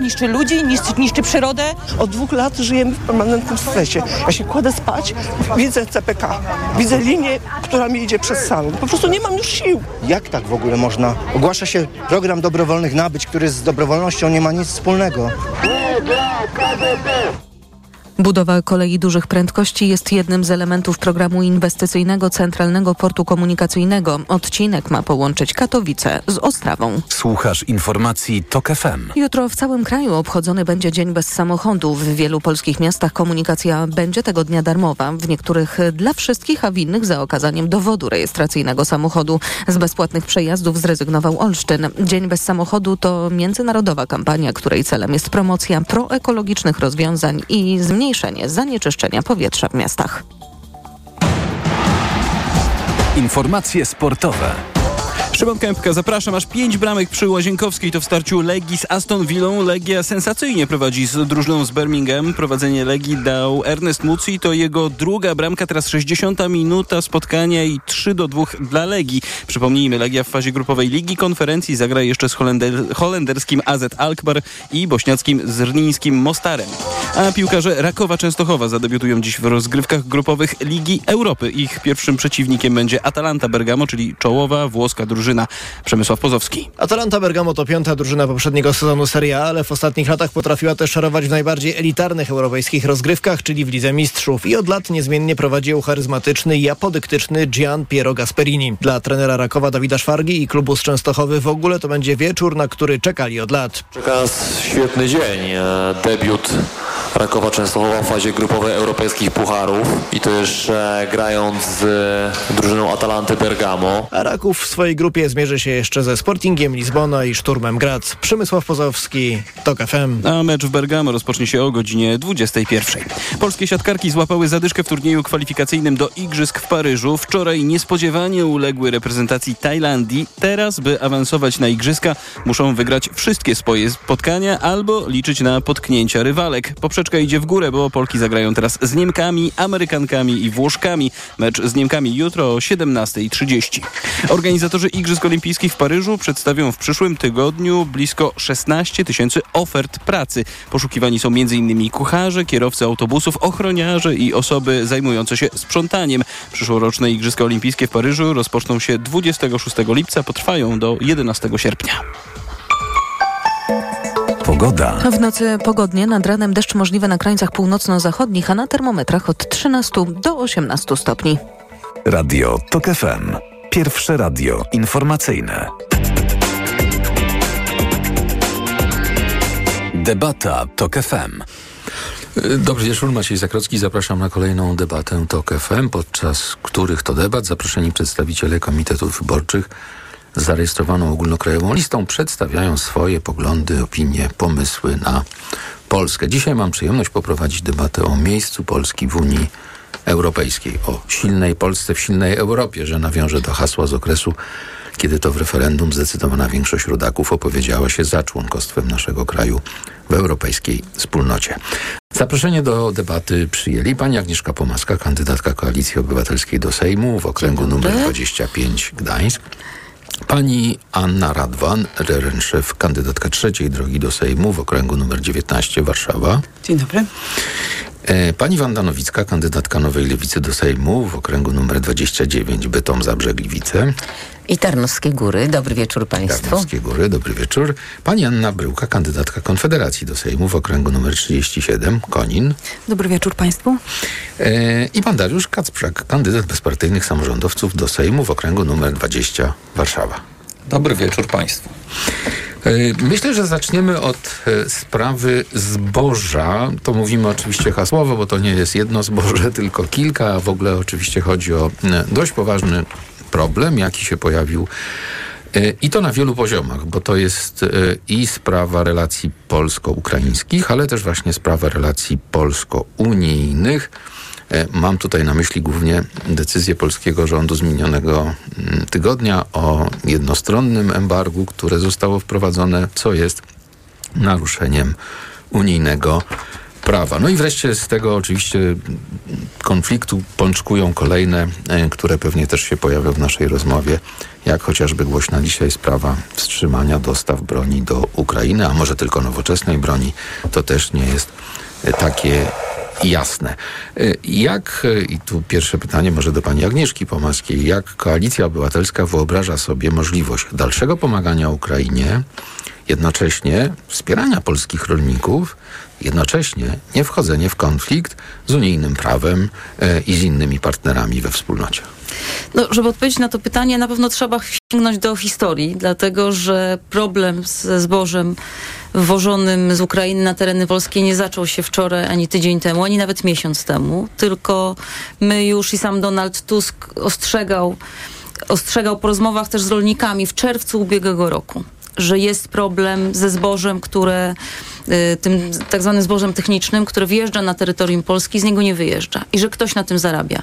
Niszczy ludzi, niszczy, niszczy przyrodę. Od dwóch lat żyjemy w permanentnym stresie. Ja się kładę spać, widzę CPK, widzę linię, która mi idzie przez salon. Po prostu nie mam już sił. Jak tak w ogóle można? Ogłasza się program dobrowolnych nabyć, który z dobrowolnością nie ma nic wspólnego. Budowa kolei dużych prędkości jest jednym z elementów programu inwestycyjnego Centralnego Portu Komunikacyjnego. Odcinek ma połączyć Katowice z Ostrawą. Słuchasz informacji TOK FM. Jutro w całym kraju obchodzony będzie Dzień bez samochodu. W wielu polskich miastach komunikacja będzie tego dnia darmowa. W niektórych dla wszystkich, a w innych za okazaniem dowodu rejestracyjnego samochodu. Z bezpłatnych przejazdów zrezygnował Olsztyn. Dzień bez samochodu to międzynarodowa kampania, której celem jest promocja proekologicznych rozwiązań i zmniejszenie zanieczyszczenia powietrza w miastach. Informacje sportowe. Szymon Kępka, zapraszam. Aż pięć bramek przy Łazienkowskiej to w starciu Legii z Aston Villą. Legia sensacyjnie prowadzi z drużyną z Birmingham. Prowadzenie Legii dał Ernest Muci. To jego druga bramka, teraz 60 minuta spotkania i 3 do 2 dla Legii. Przypomnijmy, Legia w fazie grupowej Ligi Konferencji zagra jeszcze z holender holenderskim AZ Alkmaar i bośniackim zrnińskim Mostarem. A piłkarze Rakowa Częstochowa zadebiutują dziś w rozgrywkach grupowych Ligi Europy. Ich pierwszym przeciwnikiem będzie Atalanta Bergamo, czyli czołowa włoska drużyna. Przemysław Pozowski. Atalanta Bergamo to piąta drużyna poprzedniego sezonu Serie A, ale w ostatnich latach potrafiła też szarować w najbardziej elitarnych europejskich rozgrywkach, czyli w Lidze Mistrzów. I od lat niezmiennie prowadzi ją charyzmatyczny i apodyktyczny Gian Piero Gasperini. Dla trenera Rakowa Dawida Szwargi i klubu z Częstochowy w ogóle to będzie wieczór, na który czekali od lat. Czeka nas świetny dzień. E, Debiut Rakowa Częstochowa w fazie grupowej europejskich pucharów i to jeszcze grając z drużyną Atalanty Bergamo. A Raków w swojej grupie zmierzy się jeszcze ze Sportingiem Lizbona i Szturmem Graz. Przemysław Pozowski, TOK FM. A mecz w Bergamo rozpocznie się o godzinie 21. Polskie siatkarki złapały zadyszkę w turnieju kwalifikacyjnym do Igrzysk w Paryżu. Wczoraj niespodziewanie uległy reprezentacji Tajlandii. Teraz, by awansować na Igrzyska, muszą wygrać wszystkie swoje spotkania albo liczyć na potknięcia rywalek. Poprzeczka idzie w górę, bo Polki zagrają teraz z Niemkami, Amerykankami i Włoszkami. Mecz z Niemkami jutro o 17.30. Organizatorzy Igrzysk Olimpijskich w Paryżu przedstawią w przyszłym tygodniu blisko 16 tysięcy ofert pracy. Poszukiwani są m.in. kucharze, kierowcy autobusów, ochroniarze i osoby zajmujące się sprzątaniem. Przyszłoroczne Igrzyska Olimpijskie w Paryżu rozpoczną się 26 lipca, potrwają do 11 sierpnia. Pogoda. W nocy pogodnie, nad ranem deszcz możliwy na krańcach północno-zachodnich, a na termometrach od 13 do 18 stopni. Radio TOK FM. Pierwsze radio informacyjne. Debata TOK FM. Dobry wieczór, Maciej Zakrocki. Zapraszam na kolejną debatę TOK FM, podczas których to debat zaproszeni przedstawiciele komitetów wyborczych z zarejestrowaną ogólnokrajową listą przedstawiają swoje poglądy, opinie, pomysły na Polskę. Dzisiaj mam przyjemność poprowadzić debatę o miejscu Polski w Unii Europejskiej, o silnej Polsce w silnej Europie, że nawiążę do hasła z okresu, kiedy to w referendum zdecydowana większość rodaków opowiedziała się za członkostwem naszego kraju w europejskiej wspólnocie. Zaproszenie do debaty przyjęli pani Agnieszka Pomaska, kandydatka Koalicji Obywatelskiej do Sejmu w okręgu numer 25 Gdańsk. Pani Anna Radwan, Rerenszew, kandydatka trzeciej drogi do Sejmu w okręgu numer 19 Warszawa. Dzień dobry. E, Pani Wanda Nowicka, kandydatka Nowej Lewicy do Sejmu w okręgu numer 29 Bytom Zabrzegliwice. I Tarnowskie Góry. Dobry wieczór Państwu. Tarnowskie Góry, dobry wieczór. Pani Anna Bryłka, kandydatka Konfederacji do Sejmu w okręgu numer 37 Konin. Dobry wieczór Państwu. E, I pan Dariusz Kacprzak, kandydat bezpartyjnych samorządowców do Sejmu w okręgu numer 20 Warszawa. Dobry wieczór Państwu. Myślę, że zaczniemy od e, sprawy zboża. To mówimy oczywiście hasłowo, bo to nie jest jedno zboże, tylko kilka, w ogóle oczywiście chodzi o e, dość poważny problem, jaki się pojawił e, i to na wielu poziomach, bo to jest i sprawa relacji polsko-ukraińskich, ale też właśnie sprawa relacji polsko-unijnych. Mam tutaj na myśli głównie decyzję polskiego rządu z minionego tygodnia o jednostronnym embargu, które zostało wprowadzone, co jest naruszeniem unijnego prawa. No i wreszcie z tego oczywiście konfliktu pączkują kolejne, e, które pewnie też się pojawią w naszej rozmowie, jak chociażby głośna dzisiaj sprawa wstrzymania dostaw broni do Ukrainy, a może tylko nowoczesnej broni. To też nie jest e, takie jasne. E, Jak, e, i tu pierwsze pytanie może do pani Agnieszki Pomaskiej, jak Koalicja Obywatelska wyobraża sobie możliwość dalszego pomagania Ukrainie, jednocześnie wspierania polskich rolników, jednocześnie nie wchodzenie w konflikt z unijnym prawem e, i z innymi partnerami we wspólnocie? No, żeby odpowiedzieć na to pytanie, na pewno trzeba sięgnąć do historii, dlatego że problem ze zbożem wwożonym z Ukrainy na tereny polskie nie zaczął się wczoraj, ani tydzień temu, ani nawet miesiąc temu, tylko my już i sam Donald Tusk ostrzegał, ostrzegał po rozmowach też z rolnikami w czerwcu ubiegłego roku że jest problem ze zbożem, które tym tak zwanym zbożem technicznym, które wjeżdża na terytorium Polski, z niego nie wyjeżdża i że ktoś na tym zarabia.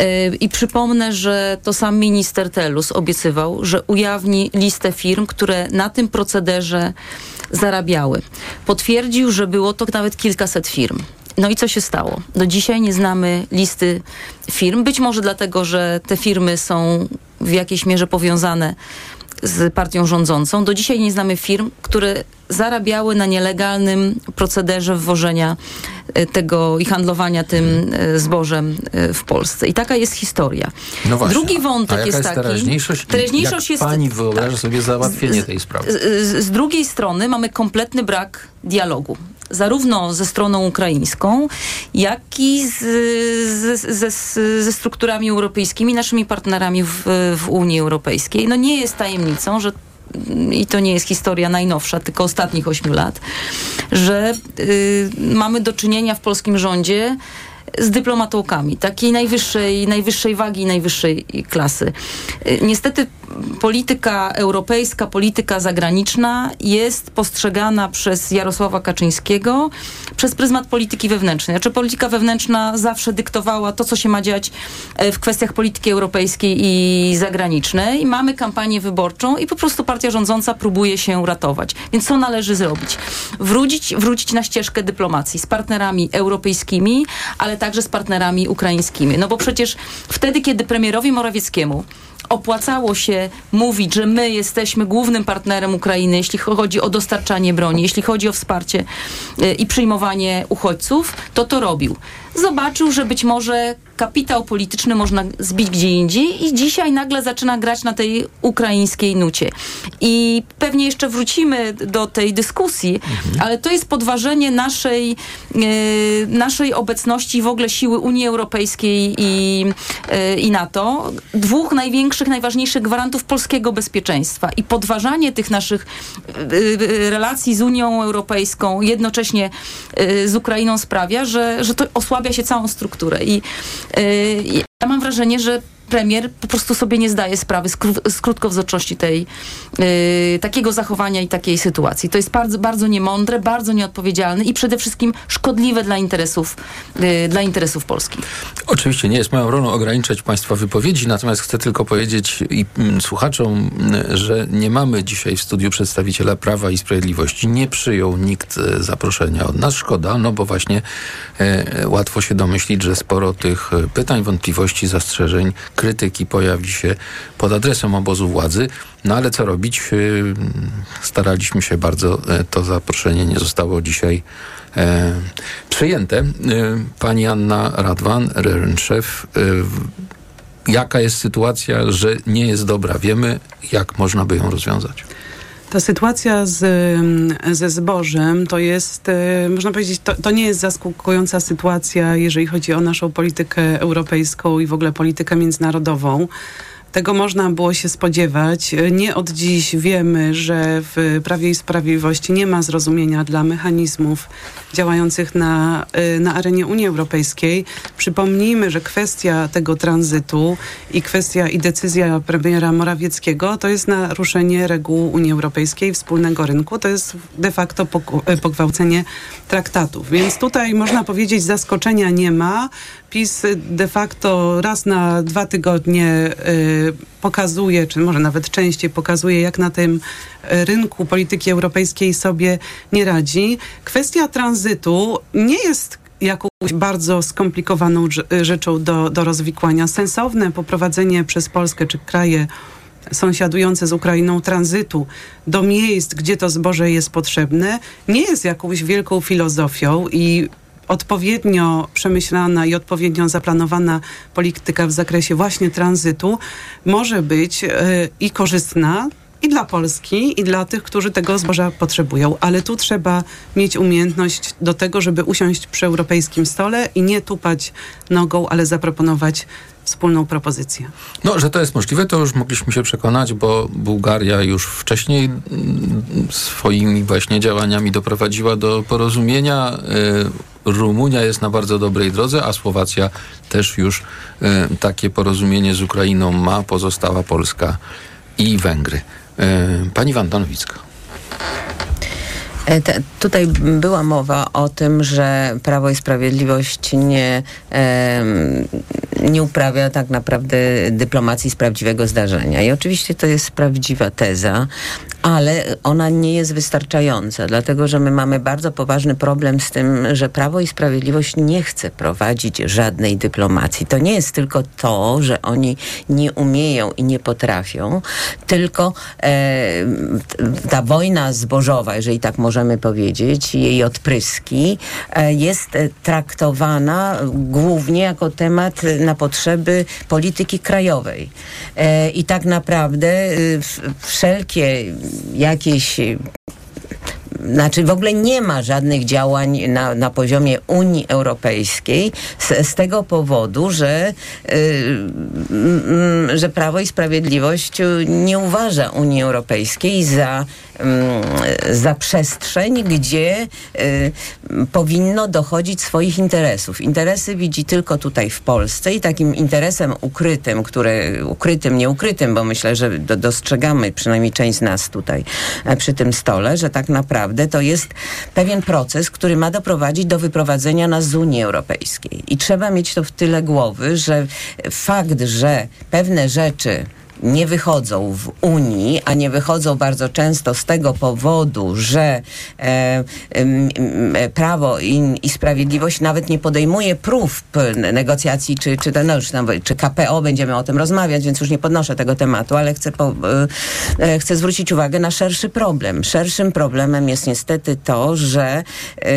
Y, I przypomnę, że to sam minister Telus obiecywał, że ujawni listę firm, które na tym procederze zarabiały. Potwierdził, że było to nawet kilkaset firm. No i co się stało? Do dzisiaj nie znamy listy firm. Być może dlatego, że te firmy są w jakiejś mierze powiązane z partią rządzącą. Do dzisiaj nie znamy firm, które zarabiały na nielegalnym procederze wwożenia e, tego i handlowania tym e, zbożem e, w Polsce. I taka jest historia. No właśnie. Drugi wątek jest jest taki. teraźniejszość? Teraźniejszość jak jest. pani wyobraża sobie załatwienie Z- tej sprawy? Z, z, drugiej strony mamy kompletny brak dialogu. Zarówno ze stroną ukraińską, jak i z, z, ze strukturami europejskimi, naszymi partnerami w, w Unii Europejskiej. No nie jest tajemnicą, że i to nie jest historia najnowsza, tylko ostatnich ośmiu lat, że y, mamy do czynienia w polskim rządzie z dyplomatołkami, takiej najwyższej, najwyższej wagi, najwyższej klasy. Y, Niestety polityka europejska, polityka zagraniczna jest postrzegana przez Jarosława Kaczyńskiego przez pryzmat polityki wewnętrznej. Znaczy polityka wewnętrzna zawsze dyktowała to, co się ma dziać e, w kwestiach polityki europejskiej i zagranicznej. I mamy kampanię wyborczą i po prostu partia rządząca próbuje się ratować. Więc co należy zrobić? Wrócić, wrócić na ścieżkę dyplomacji z partnerami europejskimi, ale także z partnerami ukraińskimi. No bo przecież wtedy, kiedy premierowi Morawieckiemu opłacało się mówić, że my jesteśmy głównym partnerem Ukrainy, jeśli chodzi o dostarczanie broni, jeśli chodzi o wsparcie y, i przyjmowanie uchodźców, to to robił. Zobaczył, że być może kapitał polityczny można zbić gdzie indziej i dzisiaj nagle zaczyna grać na tej ukraińskiej nucie. I pewnie jeszcze wrócimy do tej dyskusji, ale to jest podważenie naszej, y, naszej obecności w ogóle siły Unii Europejskiej i, y, i NATO. Dwóch największych, najważniejszych gwarantów polskiego bezpieczeństwa i podważanie tych naszych y, y, relacji z Unią Europejską, jednocześnie z Ukrainą sprawia, że, że to osłabia się całą strukturę. I ja mam wrażenie, że premier po prostu sobie nie zdaje sprawy z, kró- z krótkowzroczności tej, y, takiego zachowania i takiej sytuacji. To jest bardzo, bardzo niemądre, bardzo nieodpowiedzialne i przede wszystkim szkodliwe dla interesów, y, dla interesów Polski. Oczywiście nie jest moją rolą ograniczać Państwa wypowiedzi, natomiast chcę tylko powiedzieć i mm, słuchaczom, mm, że nie mamy dzisiaj w studiu przedstawiciela Prawa i Sprawiedliwości. Nie przyjął nikt e, zaproszenia od nas. Szkoda, no bo właśnie e, łatwo się domyślić, że sporo tych pytań, wątpliwości, zastrzeżeń, krytyki pojawi się pod adresem obozu władzy. No ale co robić? E, staraliśmy się bardzo, e, to zaproszenie nie zostało dzisiaj e, przyjęte. E, Pani Anna Radwan, e, w- jaka jest sytuacja, że nie jest dobra? Wiemy, jak można by ją rozwiązać? Ta sytuacja z, ze zbożem to jest, e, można powiedzieć, to, to nie jest zaskakująca sytuacja, jeżeli chodzi o naszą politykę europejską i w ogóle politykę międzynarodową. Tego można było się spodziewać. E, Nie od dziś wiemy, że w Prawie i Sprawiedliwości nie ma zrozumienia dla mechanizmów działających na, e, na arenie Unii Europejskiej. Przypomnijmy, że kwestia tego tranzytu i kwestia i decyzja premiera Morawieckiego to jest naruszenie reguł Unii Europejskiej, wspólnego rynku. To jest de facto e, pogwałcenie traktatów. Więc tutaj można powiedzieć zaskoczenia nie ma. PiS de facto raz na dwa tygodnie y, pokazuje, czy może nawet częściej pokazuje, jak na tym e, rynku polityki europejskiej sobie nie radzi. Kwestia tranzytu nie jest jakąś bardzo skomplikowaną rze- rzeczą do, do rozwikłania. Sensowne poprowadzenie przez Polskę czy kraje sąsiadujące z Ukrainą tranzytu do miejsc, gdzie to zboże jest potrzebne, nie jest jakąś wielką filozofią i odpowiednio przemyślana i odpowiednio zaplanowana polityka w zakresie właśnie tranzytu może być e, i korzystna i dla Polski, i dla tych, którzy tego zboża potrzebują. Ale tu trzeba mieć umiejętność do tego, żeby usiąść przy europejskim stole i nie tupać nogą, ale zaproponować wspólną propozycję. No, że to jest możliwe, to już mogliśmy się przekonać, bo Bułgaria już wcześniej mm, swoimi właśnie działaniami doprowadziła do porozumienia. Y, Rumunia jest na bardzo dobrej drodze, a Słowacja też już y, takie porozumienie z Ukrainą ma, pozostała Polska i Węgry. Y, Pani Wanda Nowicka. E, Te, tutaj była mowa o tym, że Prawo i Sprawiedliwość nie, em, nie uprawia tak naprawdę dyplomacji z prawdziwego zdarzenia. I oczywiście to jest prawdziwa teza, ale ona nie jest wystarczająca, dlatego że my mamy bardzo poważny problem z tym, że Prawo i Sprawiedliwość nie chce prowadzić żadnej dyplomacji. To nie jest tylko to, że oni nie umieją i nie potrafią, tylko e, ta wojna zbożowa, jeżeli tak możemy powiedzieć, jej odpryski, e, jest e, traktowana głównie jako temat na potrzeby polityki krajowej. E, I tak naprawdę w- wszelkie jakieś znaczy w ogóle nie ma żadnych działań na, na poziomie Unii Europejskiej z, z tego powodu, że, y, mm, że Prawo i Sprawiedliwość nie uważa Unii Europejskiej za, za przestrzeń, gdzie y, powinno dochodzić swoich interesów. Interesy widzi tylko tutaj w Polsce i takim interesem ukrytym, które, ukrytym, nieukrytym, bo myślę, że do, dostrzegamy przynajmniej część z nas tutaj e, przy tym stole, że tak naprawdę to jest pewien proces, który ma doprowadzić do wyprowadzenia nas z Unii Europejskiej. I trzeba mieć to w tyle głowy, że fakt, że pewne rzeczy nie wychodzą w Unii, a nie wychodzą bardzo często z tego powodu, że e, e, Prawo i, i Sprawiedliwość nawet nie podejmuje prób negocjacji, czy, czy, to, no już czy KPO, będziemy o tym rozmawiać, więc już nie podnoszę tego tematu, ale chcę, po, e, e, chcę zwrócić uwagę na szerszy problem. Szerszym problemem jest niestety to, że e,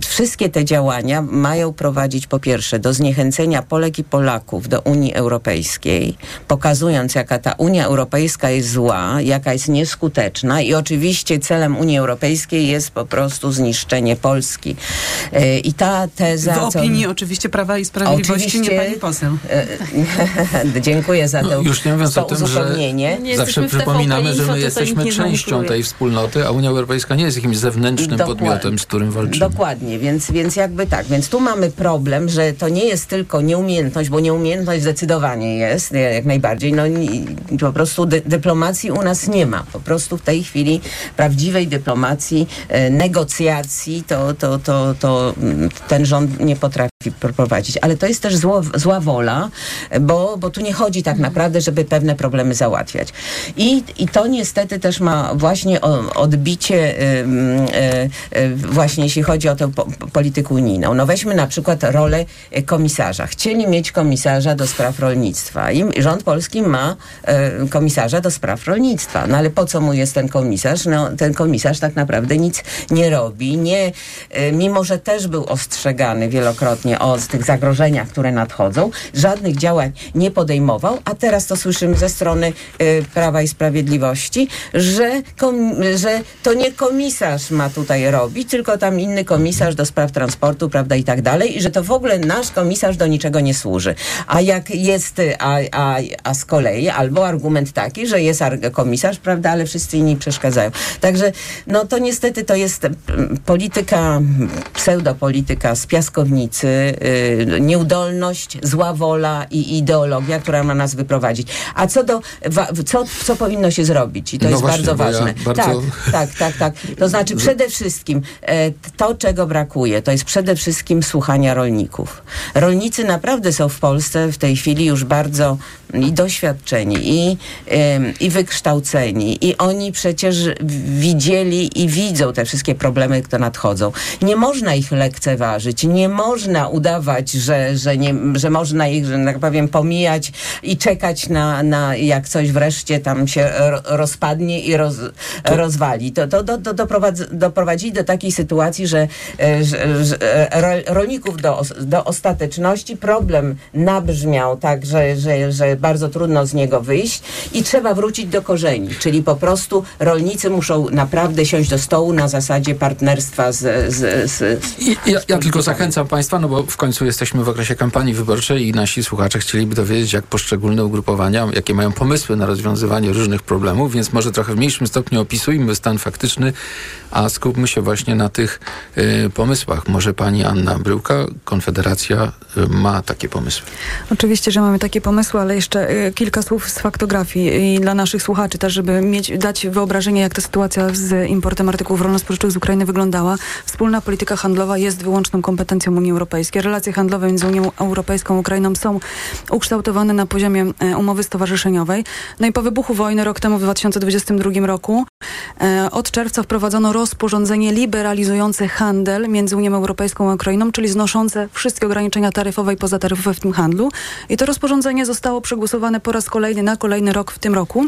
wszystkie te działania mają prowadzić po pierwsze do zniechęcenia Polek i Polaków do Unii Europejskiej, pokazując jaka ta Unia Europejska jest zła, jaka jest nieskuteczna i oczywiście celem Unii Europejskiej jest po prostu zniszczenie Polski. E, I ta teza... W co- opinii oczywiście Prawa i Sprawiedliwości, nie Oczywiście. pani poseł. E, Dziękuję za to, No, już nie mówiąc to o tym, że uzupełnienie. zawsze przypominamy, że my jesteśmy częścią tej wspólnoty, a Unia Europejska nie jest jakimś zewnętrznym Dokładnie. podmiotem, z którym walczymy. Dokładnie, więc, więc jakby tak. Więc tu mamy problem, że to nie jest tylko nieumiejętność, bo nieumiejętność zdecydowanie jest, jak jak najbardziej. No i po prostu dy, dyplomacji u nas nie ma. Po prostu w tej chwili prawdziwej dyplomacji, e, negocjacji to, to, to, to mm, ten rząd nie potrafi pr- prowadzić. Ale to jest też zło, zła wola, bo, bo tu nie chodzi tak naprawdę, żeby pewne problemy załatwiać. I, i to niestety też ma właśnie odbicie y, y, właśnie jeśli chodzi o tę po, po- politykę unijną. No weźmy na przykład rolę komisarza. Chcieli mieć komisarza do spraw rolnictwa i rząd polski ma y, komisarza do spraw rolnictwa. No ale po co mu jest ten komisarz? No ten komisarz tak naprawdę nic nie robi. Nie, y, mimo, że też był ostrzegany wielokrotnie o tych zagrożeniach, które nadchodzą, żadnych działań nie podejmował, a teraz to słyszymy ze strony y, Prawa i Sprawiedliwości, że, kom, że to nie komisarz ma tutaj robić, tylko tam inny komisarz do spraw transportu, prawda, i tak dalej, i że to w ogóle nasz komisarz do niczego nie służy. A jak jest, a, a, a z kolei albo argument taki, że jest ar- komisarz, prawda, ale wszyscy inni przeszkadzają. Także, no to niestety to jest mm, polityka, pseudopolityka z piaskownicy, y, nieudolność, zła wola i ideologia, która ma nas wyprowadzić. A co do, wa, co, co powinno się zrobić? I to No jest właśnie, bardzo bo ja ważne. bardzo- Tak, tak, tak, tak. To znaczy przede wszystkim e, to, czego brakuje, to jest przede wszystkim słuchania rolników. Rolnicy naprawdę są w Polsce w tej chwili już bardzo i doświad, doświadczeni i, i wykształceni i oni przecież widzieli i widzą te wszystkie problemy, które nadchodzą. Nie można ich lekceważyć, nie można udawać, że, że, nie, że można ich, że tak powiem, pomijać i czekać na, na jak coś wreszcie tam się ro, rozpadnie i roz, rozwali. To, to, to, to doprowadzi, doprowadzi do takiej sytuacji, że, e, że, że e, ro- rolników do, do ostateczności problem nabrzmiał tak, że, że, że bardzo trudno z niego wyjść i trzeba wrócić do korzeni, czyli po prostu rolnicy muszą naprawdę siąść do stołu na zasadzie partnerstwa z... z, z, z I ja, ja tylko zachęcam Państwa, no bo w końcu jesteśmy w okresie kampanii wyborczej i nasi słuchacze chcieliby dowiedzieć, jak poszczególne ugrupowania, jakie mają pomysły na rozwiązywanie różnych problemów, więc może trochę w mniejszym stopniu opisujmy stan faktyczny, a skupmy się właśnie na tych y, pomysłach. Może pani Anna Bryłka, Konfederacja, y, ma takie pomysły. Oczywiście, że mamy takie pomysły, ale jeszcze y, kilka słów z faktografii i dla naszych słuchaczy też, żeby mieć, dać wyobrażenie, jak ta sytuacja z importem artykułów rolno-spożywczych z Ukrainy wyglądała. Wspólna polityka handlowa jest wyłączną kompetencją Unii Europejskiej. Relacje handlowe między Unią Europejską a Ukrainą są ukształtowane na poziomie e, umowy stowarzyszeniowej. No i po wybuchu wojny rok temu w 2022 roku e, od czerwca wprowadzono rozporządzenie liberalizujące handel między Unią Europejską a Ukrainą, czyli znoszące wszystkie ograniczenia taryfowe i pozataryfowe w tym handlu. I to rozporządzenie zostało przegłosowane po raz kolejny na kolejny rok w tym roku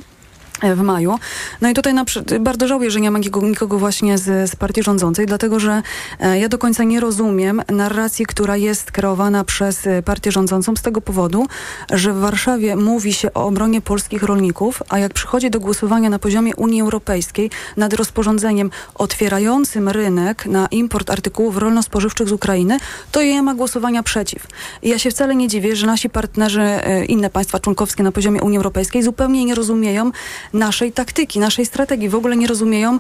w maju. No i tutaj na, bardzo żałuję, że nie ma nikogo, właśnie z, z partii rządzącej, dlatego że e, ja do końca nie rozumiem narracji, która jest kreowana przez e, partię rządzącą z tego powodu, że w Warszawie mówi się o obronie polskich rolników, a jak przychodzi do głosowania na poziomie Unii Europejskiej nad rozporządzeniem otwierającym rynek na import artykułów rolno-spożywczych z Ukrainy, to nie ma głosowania przeciw. I ja się wcale nie dziwię, że nasi partnerzy, e, inne państwa członkowskie na poziomie Unii Europejskiej zupełnie nie rozumieją naszej taktyki, naszej strategii. W ogóle nie rozumieją,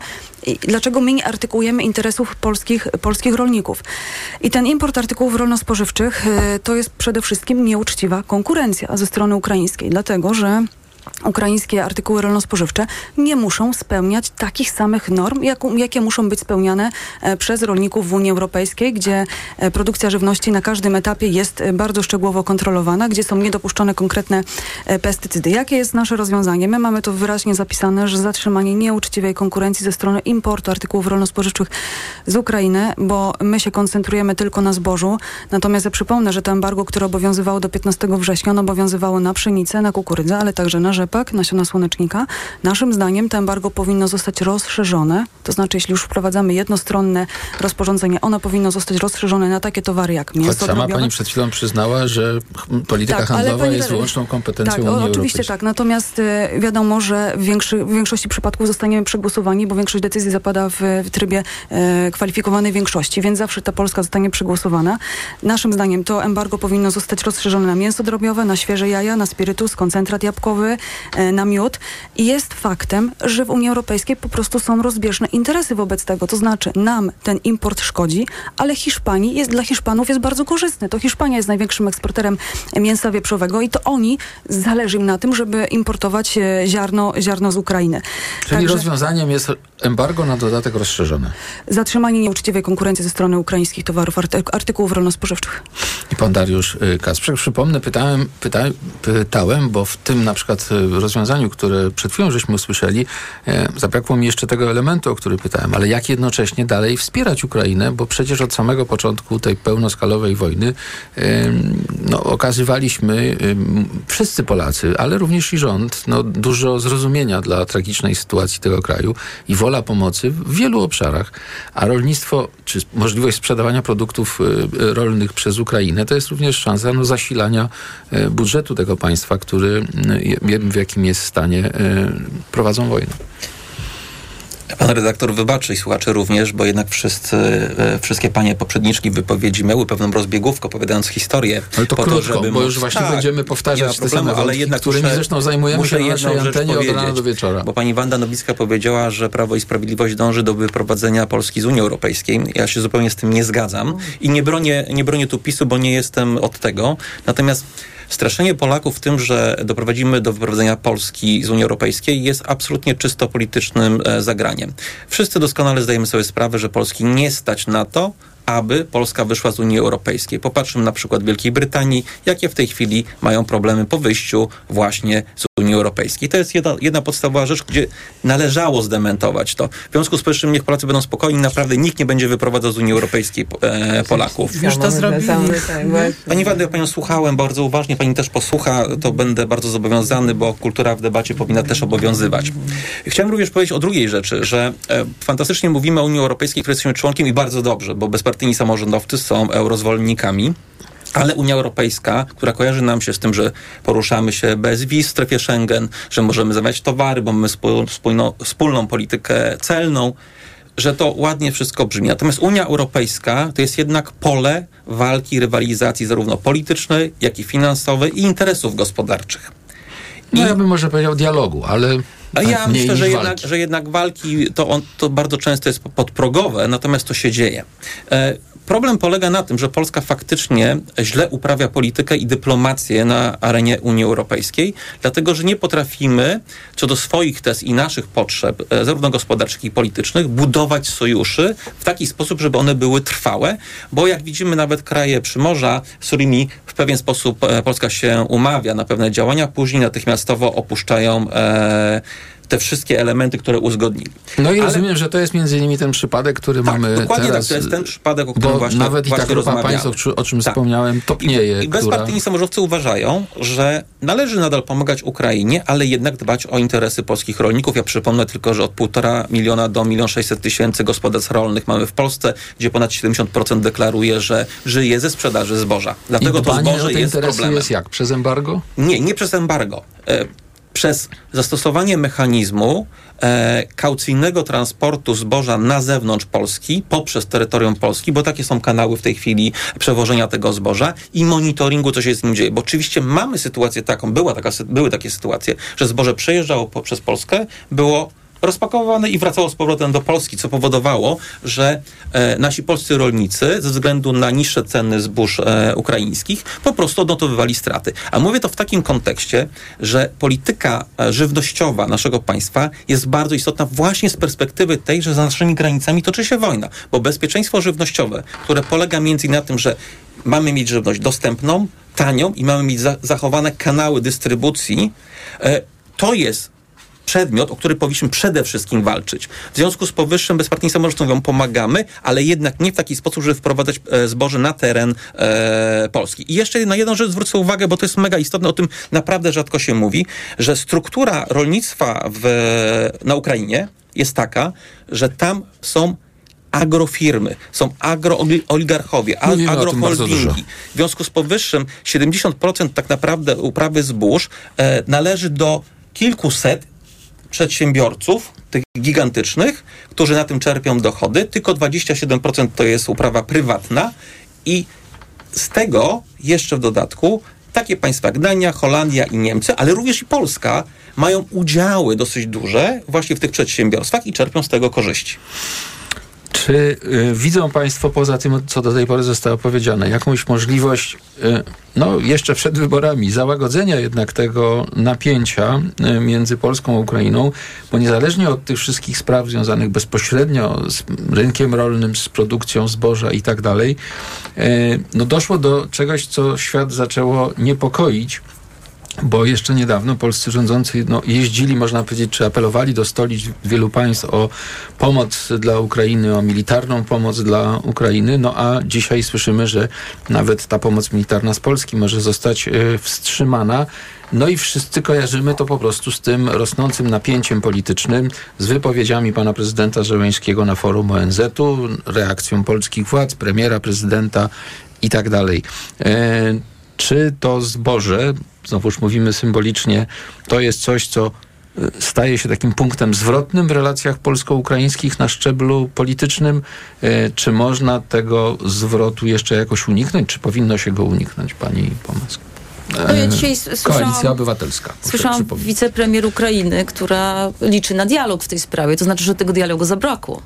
dlaczego my nie artykułujemy interesów polskich, polskich rolników. I ten import artykułów rolno-spożywczych e, to jest przede wszystkim nieuczciwa konkurencja ze strony ukraińskiej, dlatego że ukraińskie artykuły rolno-spożywcze nie muszą spełniać takich samych norm, jak, jakie muszą być spełniane e, przez rolników w Unii Europejskiej, gdzie e, produkcja żywności na każdym etapie jest e, bardzo szczegółowo kontrolowana, gdzie są niedopuszczone konkretne pestycydy. Jakie jest nasze rozwiązanie? My mamy to wyraźnie zapisane, że zatrzymanie nieuczciwej konkurencji ze strony importu artykułów rolno-spożywczych z Ukrainy, bo my się koncentrujemy tylko na zbożu. Natomiast ja przypomnę, że to embargo, które obowiązywało do 15 września, ono obowiązywało na pszenicę, na kukurydzę, ale także na rzepak, nasiona słonecznika. Naszym zdaniem to embargo powinno zostać rozszerzone. To znaczy, jeśli już wprowadzamy jednostronne rozporządzenie, ono powinno zostać rozszerzone na takie towary jak mięso Choć sama drobiowe. pani przed chwilą przyznała, że polityka Tak, handlowa pani jest wyłączną kompetencją tak, Unii oczywiście tak. Natomiast e, wiadomo, że w, większy, w większości przypadków zostaniemy przegłosowani, bo większość decyzji zapada w, w trybie e, kwalifikowanej większości, więc zawsze ta Polska zostanie przegłosowana. Naszym zdaniem to embargo powinno zostać rozszerzone na mięso drobiowe, na świeże jaja, na spirytus, koncentrat jabłkowy, na miód. Jest faktem, że w Unii Europejskiej po prostu są rozbieżne interesy wobec tego. To znaczy nam ten import szkodzi, ale Hiszpanii jest, dla Hiszpanów jest bardzo korzystny. To Hiszpania jest największym eksporterem mięsa wieprzowego i to oni zależy im na tym, żeby importować e, ziarno, ziarno z Ukrainy. Czyli Także rozwiązaniem jest embargo na dodatek rozszerzone. zatrzymanie nieuczciwej konkurencji ze strony ukraińskich towarów, arty, artykułów rolno-spożywczych. I pan Dariusz y, Kasprzyk. Przypomnę, pytałem, pyta, pytałem, bo w tym na przykład rozwiązaniu, które przed chwilą żeśmy usłyszeli, e, zabrakło mi jeszcze tego elementu, o który pytałem, ale jak jednocześnie dalej wspierać Ukrainę, bo przecież od samego początku tej pełnoskalowej wojny e, no, okazywaliśmy e, wszyscy Polacy, ale również i rząd, no, dużo zrozumienia dla tragicznej sytuacji tego kraju i wola pomocy w wielu obszarach, a rolnictwo, czy możliwość sprzedawania produktów rolnych przez Ukrainę, to jest również szansa no, zasilania budżetu tego państwa, który w jakim jest stanie e, prowadzą wojnę. Pan redaktor wybaczy i słuchacze również, bo jednak wszyscy, e, wszystkie panie poprzedniczki wypowiedzi miały pewną rozbiegówkę, opowiadając historię. Ale to po krótko, bo móc- już właśnie Tak, będziemy powtarzać te problemu, same wątki, którymi muszę- zresztą zajmujemy muszę się na naszej antenie od rana do wieczora. Bo pani Wanda Nowicka powiedziała, że Prawo i Sprawiedliwość dąży do wyprowadzenia Polski z Unii Europejskiej. Ja się zupełnie z tym nie zgadzam i nie bronię, nie bronię tu PiSu, bo nie jestem od tego. Natomiast Straszenie Polaków tym, że doprowadzimy do wyprowadzenia Polski z Unii Europejskiej jest absolutnie czysto politycznym e, zagraniem. Wszyscy doskonale zdajemy sobie sprawę, że Polski nie stać na to, aby Polska wyszła z Unii Europejskiej. Popatrzmy na przykład Wielkiej Brytanii, jakie w tej chwili mają problemy po wyjściu właśnie z Unii Europejskiej. To jest jedna, jedna podstawowa rzecz, gdzie należało zdementować to. W związku z powyższym niech Polacy będą spokojni, naprawdę nikt nie będzie wyprowadzał z Unii Europejskiej e, Polaków. Już to zrobili. Pani Wanda, ja Panią słuchałem bardzo uważnie, Pani też posłucha, to będę bardzo zobowiązany, bo kultura w debacie powinna też obowiązywać. Chciałem również powiedzieć o drugiej rzeczy, że e, fantastycznie mówimy o Unii Europejskiej, której jesteśmy członkiem i bardzo dobrze, bo bezpartyjni samorządowcy są eurozwolennikami. Ale Unia Europejska, która kojarzy nam się z tym, że poruszamy się bez wiz w strefie Schengen, że możemy zamawiać towary, bo mamy wspólną, wspólną politykę celną, że to ładnie wszystko brzmi. Natomiast Unia Europejska to jest jednak pole walki, rywalizacji zarówno politycznej, jak i finansowej i interesów gospodarczych. I... No ja bym może powiedział dialogu, ale a tak, ja myślę, że jednak, że jednak walki to, on, to bardzo często jest podprogowe, natomiast to się dzieje. E, Problem polega na tym, że Polska faktycznie źle uprawia politykę i dyplomację na arenie Unii Europejskiej, dlatego że nie potrafimy co do swoich tez i naszych potrzeb, e, zarówno gospodarczych, jak i politycznych, budować sojuszy w taki sposób, żeby one były trwałe, bo jak widzimy nawet kraje Przymorza, z którymi w pewien sposób e, Polska się umawia na pewne działania, później natychmiastowo opuszczają e, te wszystkie elementy, które uzgodnili. No i Ale... rozumiem, że to jest między innymi ten przypadek, który tak, mamy dokładnie teraz. tak, to jest ten przypadek, o którym właśnie nawet właśnie i ta grupa państw, o czym tak. wspomniałem, topnieje. I, i bezpartyjni która... samorządowcy uważają, że należy nadal pomagać Ukrainie, ale jednak dbać o interesy polskich rolników. Ja przypomnę tylko, że od półtora miliona do milion sześćset tysięcy gospodarstw rolnych mamy w Polsce, gdzie ponad 70% deklaruje, że żyje ze sprzedaży zboża. Dlatego I to zboże jest problemem. jest jak? Przez embargo? Nie, nie przez embargo. Przez zastosowanie mechanizmu e, kaucyjnego transportu zboża na zewnątrz Polski, poprzez terytorium Polski, bo takie są kanały w tej chwili przewożenia tego zboża i monitoringu, co się z nim dzieje. Bo oczywiście mamy sytuację taką, była taka, były takie sytuacje, że zboże przejeżdżało po, przez Polskę, było rozpakowane i wracało z powrotem do Polski, co powodowało, że e, nasi polscy rolnicy ze względu na niższe ceny zbóż e, ukraińskich po prostu odnotowywali straty. A mówię to w takim kontekście, że polityka e, żywnościowa naszego państwa jest bardzo istotna właśnie z perspektywy tej, że za naszymi granicami toczy się wojna, bo bezpieczeństwo żywnościowe, które polega między innymi na tym, że mamy mieć żywność dostępną, tanią i mamy mieć za zachowane kanały dystrybucji, e, to jest przedmiot, o który powinniśmy przede wszystkim walczyć. W związku z powyższym bezpartyjni samorządowcy mówią, pomagamy, ale jednak nie w taki sposób, żeby wprowadzać e, zboże na teren e, Polski. I jeszcze na jedną rzecz zwrócę uwagę, bo to jest mega istotne, o tym naprawdę rzadko się mówi, że struktura rolnictwa w, na Ukrainie jest taka, że tam są agrofirmy, są agrooligarchowie, agroholdingi. W związku z powyższym 70% tak naprawdę uprawy zbóż e, należy do kilkuset przedsiębiorców, tych gigantycznych, którzy na tym czerpią dochody, tylko 27% to jest uprawa prywatna i z tego jeszcze w dodatku takie państwa jak Dania, Holandia i Niemcy, ale również i Polska mają udziały dosyć duże właśnie w tych przedsiębiorstwach i czerpią z tego korzyści. Czy y, widzą Państwo, poza tym, co do tej pory zostało powiedziane, jakąś możliwość, y, no jeszcze przed wyborami, załagodzenia jednak tego napięcia y, między Polską a Ukrainą, bo niezależnie od tych wszystkich spraw związanych bezpośrednio z rynkiem rolnym, z produkcją zboża i tak dalej, y, no doszło do czegoś, co świat zaczęło niepokoić bo jeszcze niedawno polscy rządzący no, jeździli, można powiedzieć, czy apelowali do stolic wielu państw o pomoc dla Ukrainy, o militarną pomoc dla Ukrainy, no a dzisiaj słyszymy, że nawet ta pomoc militarna z Polski może zostać y, wstrzymana. No i wszyscy kojarzymy to po prostu z tym rosnącym napięciem politycznym, z wypowiedziami pana prezydenta Żeleńskiego na forum ONZ-u, reakcją polskich władz, premiera, prezydenta i tak dalej. E, czy to zboże, znowuż mówimy symbolicznie, to jest coś, co y, staje się takim punktem zwrotnym w relacjach polsko-ukraińskich na szczeblu politycznym? Y, czy można tego zwrotu jeszcze jakoś uniknąć? Czy powinno się go uniknąć, pani Pomask? No ja dzisiaj Koalicja Obywatelska. Słyszałam wicepremier Ukrainy, która liczy na dialog w tej sprawie. To znaczy, że tego dialogu zabrakło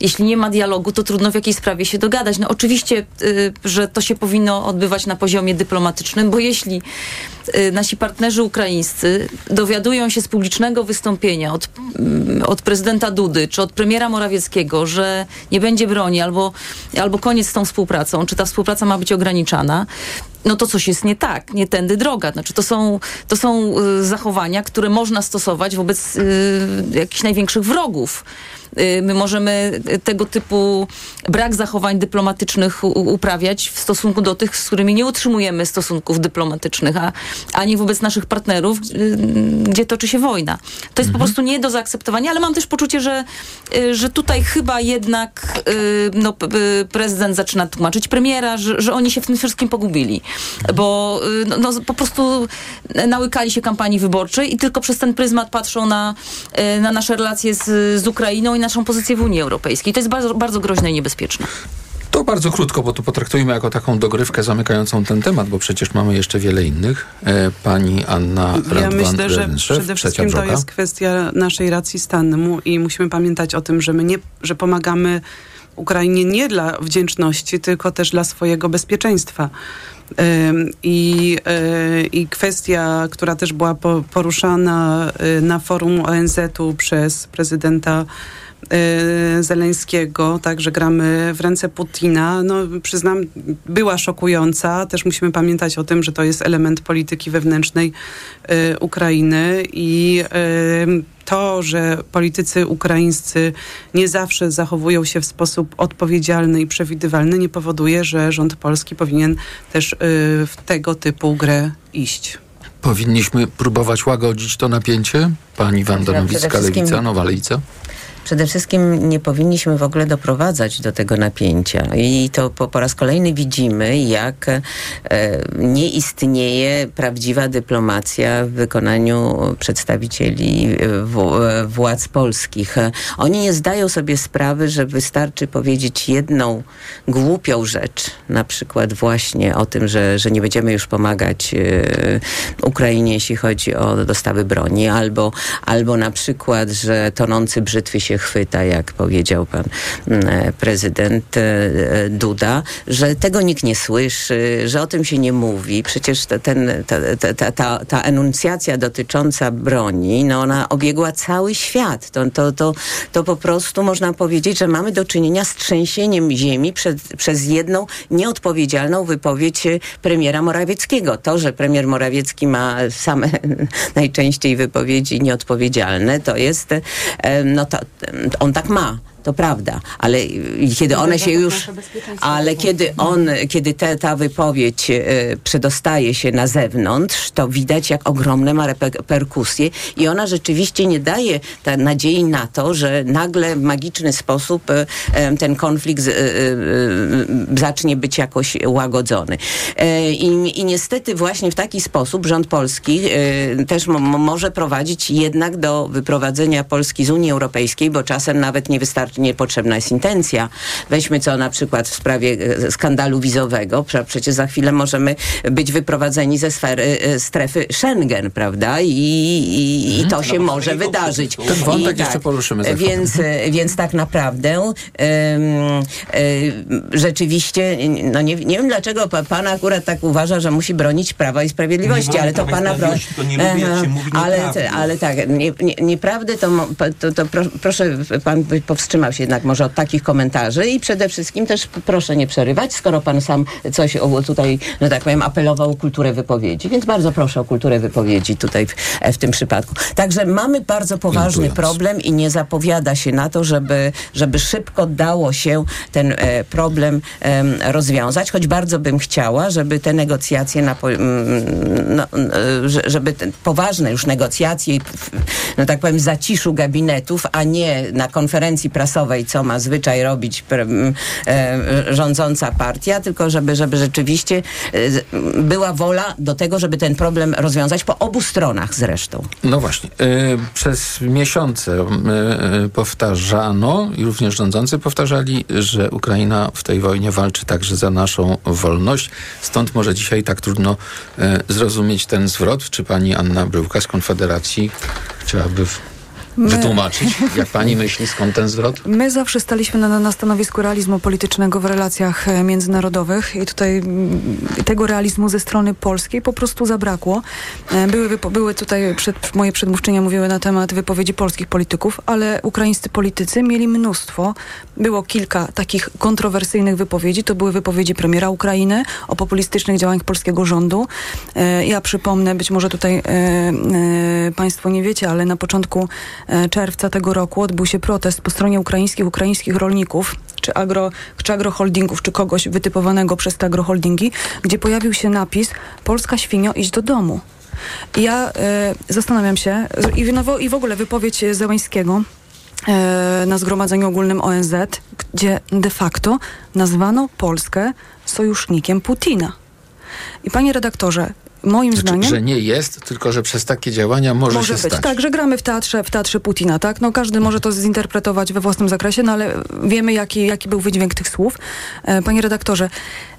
jeśli nie ma dialogu, to trudno w jakiej sprawie się dogadać. No oczywiście, y, że to się powinno odbywać na poziomie dyplomatycznym, bo jeśli y, nasi partnerzy ukraińscy dowiadują się z publicznego wystąpienia od, y, od prezydenta Dudy czy od premiera Morawieckiego, że nie będzie broni albo, albo koniec z tą współpracą, czy ta współpraca ma być ograniczana, no to coś jest nie tak, nie tędy droga. Znaczy to są, to są y, zachowania, które można stosować wobec y, jakichś największych wrogów. Y, My możemy tego typu brak zachowań dyplomatycznych uprawiać w stosunku do tych, z którymi nie utrzymujemy stosunków dyplomatycznych, a, a nie wobec naszych partnerów, gdzie toczy się wojna. To jest po prostu nie do zaakceptowania, ale mam też poczucie, że, że tutaj chyba jednak no, prezydent zaczyna tłumaczyć premiera, że, że oni się w tym wszystkim pogubili, bo y, no, no, po prostu nałykali się kampanii wyborczej i tylko przez ten pryzmat patrzą na, y, na nasze relacje z, z Ukrainą i naszą pozycję w Unii Europejskiej. To jest bardzo, bardzo groźne i niebezpieczne. To bardzo krótko, bo tu potraktujmy jako taką dogrywkę zamykającą ten temat, bo przecież mamy jeszcze wiele innych. E, Pani Anna Ja Radwan, myślę, że przede wszystkim to jest kwestia naszej racji stanu i musimy pamiętać o tym, że my nie, że pomagamy Ukrainie nie dla wdzięczności, tylko też dla swojego bezpieczeństwa. I, y, I kwestia, która też była po, poruszana y, na forum ONZ-u przez prezydenta Zeleńskiego, tak, że gramy w ręce Putina, no przyznam, była szokująca. Też musimy pamiętać o tym, że to jest element polityki wewnętrznej y, Ukrainy i y, to, że politycy ukraińscy nie zawsze zachowują się w sposób odpowiedzialny i przewidywalny, nie powoduje, że rząd polski powinien też y, w tego typu grę iść. Powinniśmy próbować łagodzić to napięcie? Pani Wanda Przede Nowicka, wszystkim- Lewica, Nowa Lewica? Przede wszystkim nie powinniśmy w ogóle doprowadzać do tego napięcia. I to po, po raz kolejny widzimy, jak e, nie istnieje prawdziwa dyplomacja w wykonaniu przedstawicieli e, w, e, władz polskich. Oni nie zdają sobie sprawy, że wystarczy powiedzieć jedną głupią rzecz, na przykład właśnie o tym, że, że nie będziemy już pomagać e, Ukrainie, jeśli chodzi o dostawy broni, albo, albo na przykład, że tonący brzytwy się chwyta, jak powiedział pan mm, e, prezydent e, e, Duda, że tego nikt nie słyszy, że o tym się nie mówi. Przecież ten, ta, ta, ta, ta, enuncjacja dotycząca broni, no ona obiegła cały świat. To, to, to, to po prostu można powiedzieć, że mamy do czynienia z trzęsieniem ziemi przed, przez jedną nieodpowiedzialną wypowiedź premiera Morawieckiego. To, że premier Morawiecki ma same najczęściej wypowiedzi nieodpowiedzialne, to jest, no to on tak ma. To prawda, ale kiedy one się już, ale kiedy on, kiedy te, ta wypowiedź e, przedostaje się na zewnątrz, to widać jak ogromne ma reperkusje i ona rzeczywiście nie daje nadziei na to, że nagle w magiczny sposób e, e, ten konflikt zacznie być jakoś łagodzony. I, I niestety właśnie w taki sposób rząd polski też mo- mo- może prowadzić jednak do wyprowadzenia Polski z Unii Europejskiej, bo czasem nawet nie wystarczy, niepotrzebna jest intencja. Weźmy co na przykład w sprawie e, skandalu wizowego. Prze- Przecież za chwilę możemy być wyprowadzeni ze sfery e, strefy Schengen, prawda? I, i, i to się może wydarzyć. Ten wątek I jeszcze poruszymy. Więc, e, więc tak naprawdę e, rzeczywiście, no nie, nie wiem dlaczego pa, pan akurat tak uważa, że musi bronić Prawa i Sprawiedliwości, Nie ale to pana nie jak się mówi ale, ale tak, nie, nie, nieprawdy to, to, to pro, proszę, pan by powstrzymał się jednak może od takich komentarzy i przede wszystkim też proszę nie przerywać, skoro pan sam coś o, tutaj, że tak powiem, apelował o kulturę wypowiedzi, więc bardzo proszę o kulturę wypowiedzi tutaj w, w tym przypadku. Także mamy bardzo poważny Dziękując. problem i nie zapowiada się na to, żeby, żeby szybko dało się ten e, problem em, rozwiązać, choć bardzo bym chciała, żeby te negocjacje, na, no, e, że- żeby te poważne już negocjacje, no tak powiem, zaciszu gabinetów, a nie na konferencji prasowej, co ma zwyczaj robić e, rządząca partia, tylko żeby, żeby rzeczywiście e, była wola do tego, żeby ten problem rozwiązać po obu stronach zresztą. No właśnie. Y, przez miesiące powtarzano i również rządzący powtarzali, że Ukraina w tej wojnie walczy także za naszą wolność. Stąd może dzisiaj tak trudno zrozumieć ten zwrot. Czy pani Anna Bryłka z Konfederacji chciałaby w My- wytłumaczyć? Jak pani myśli, skąd ten zwrot? My zawsze staliśmy na, na stanowisku realizmu politycznego w relacjach e, międzynarodowych i tutaj mm, tego realizmu ze strony polskiej po prostu zabrakło. E, Były, były tutaj, przed, moje przedmówczynie mówiły na temat wypowiedzi polskich polityków, ale ukraińscy politycy mieli mnóstwo. Było kilka takich kontrowersyjnych wypowiedzi. To były wypowiedzi premiera Ukrainy o populistycznych działaniach polskiego rządu. E, Ja przypomnę, być może tutaj e, e, Państwo nie wiecie, ale na początku czerwca tego roku odbył się protest po stronie ukraińskich, ukraińskich rolników, czy, agro, czy agroholdingów, czy kogoś wytypowanego przez te agroholdingi, gdzie pojawił się napis Polska świnio, idź do domu. Ja e, zastanawiam się, i, w- i w ogóle wypowiedź Zełańskiego na Zgromadzeniu Ogólnym ONZ, gdzie de facto nazwano Polskę sojusznikiem Putina. I panie redaktorze, moim Znaczy, zdaniem... że nie jest, tylko że przez takie działania może, Może się być, stać. tak, że gramy w teatrze, w teatrze Putina, tak? No każdy może to zinterpretować we własnym zakresie, no ale wiemy, jaki, jaki był wydźwięk tych słów. E, Panie redaktorze,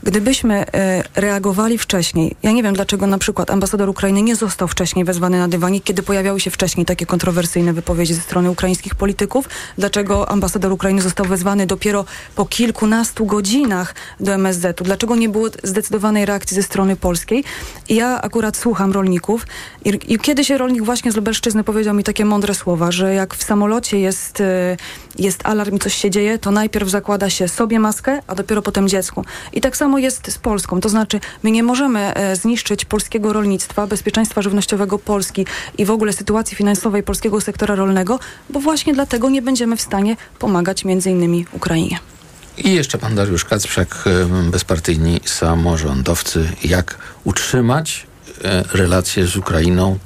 gdybyśmy e, reagowali wcześniej, ja nie wiem, dlaczego na przykład ambasador Ukrainy nie został wcześniej wezwany na dywanik, kiedy pojawiały się wcześniej takie kontrowersyjne wypowiedzi ze strony ukraińskich polityków, dlaczego ambasador Ukrainy został wezwany dopiero po kilkunastu godzinach do MSZ-u, dlaczego nie było zdecydowanej reakcji ze strony polskiej. I ja akurat słucham rolników i, i kiedyś rolnik właśnie z Lubelszczyzny powiedział mi takie mądre słowa, że jak w samolocie jest, e, jest alarm i coś się dzieje, to najpierw zakłada się sobie maskę, a dopiero potem dziecku. I tak samo jest z Polską. To znaczy, my nie możemy e, zniszczyć polskiego rolnictwa, bezpieczeństwa żywnościowego Polski i w ogóle sytuacji finansowej polskiego sektora rolnego, bo właśnie dlatego nie będziemy w stanie pomagać między innymi Ukrainie. I jeszcze pan Dariusz Kacprzak, em, bezpartyjni samorządowcy. Jak utrzymać e, relacje z Ukrainą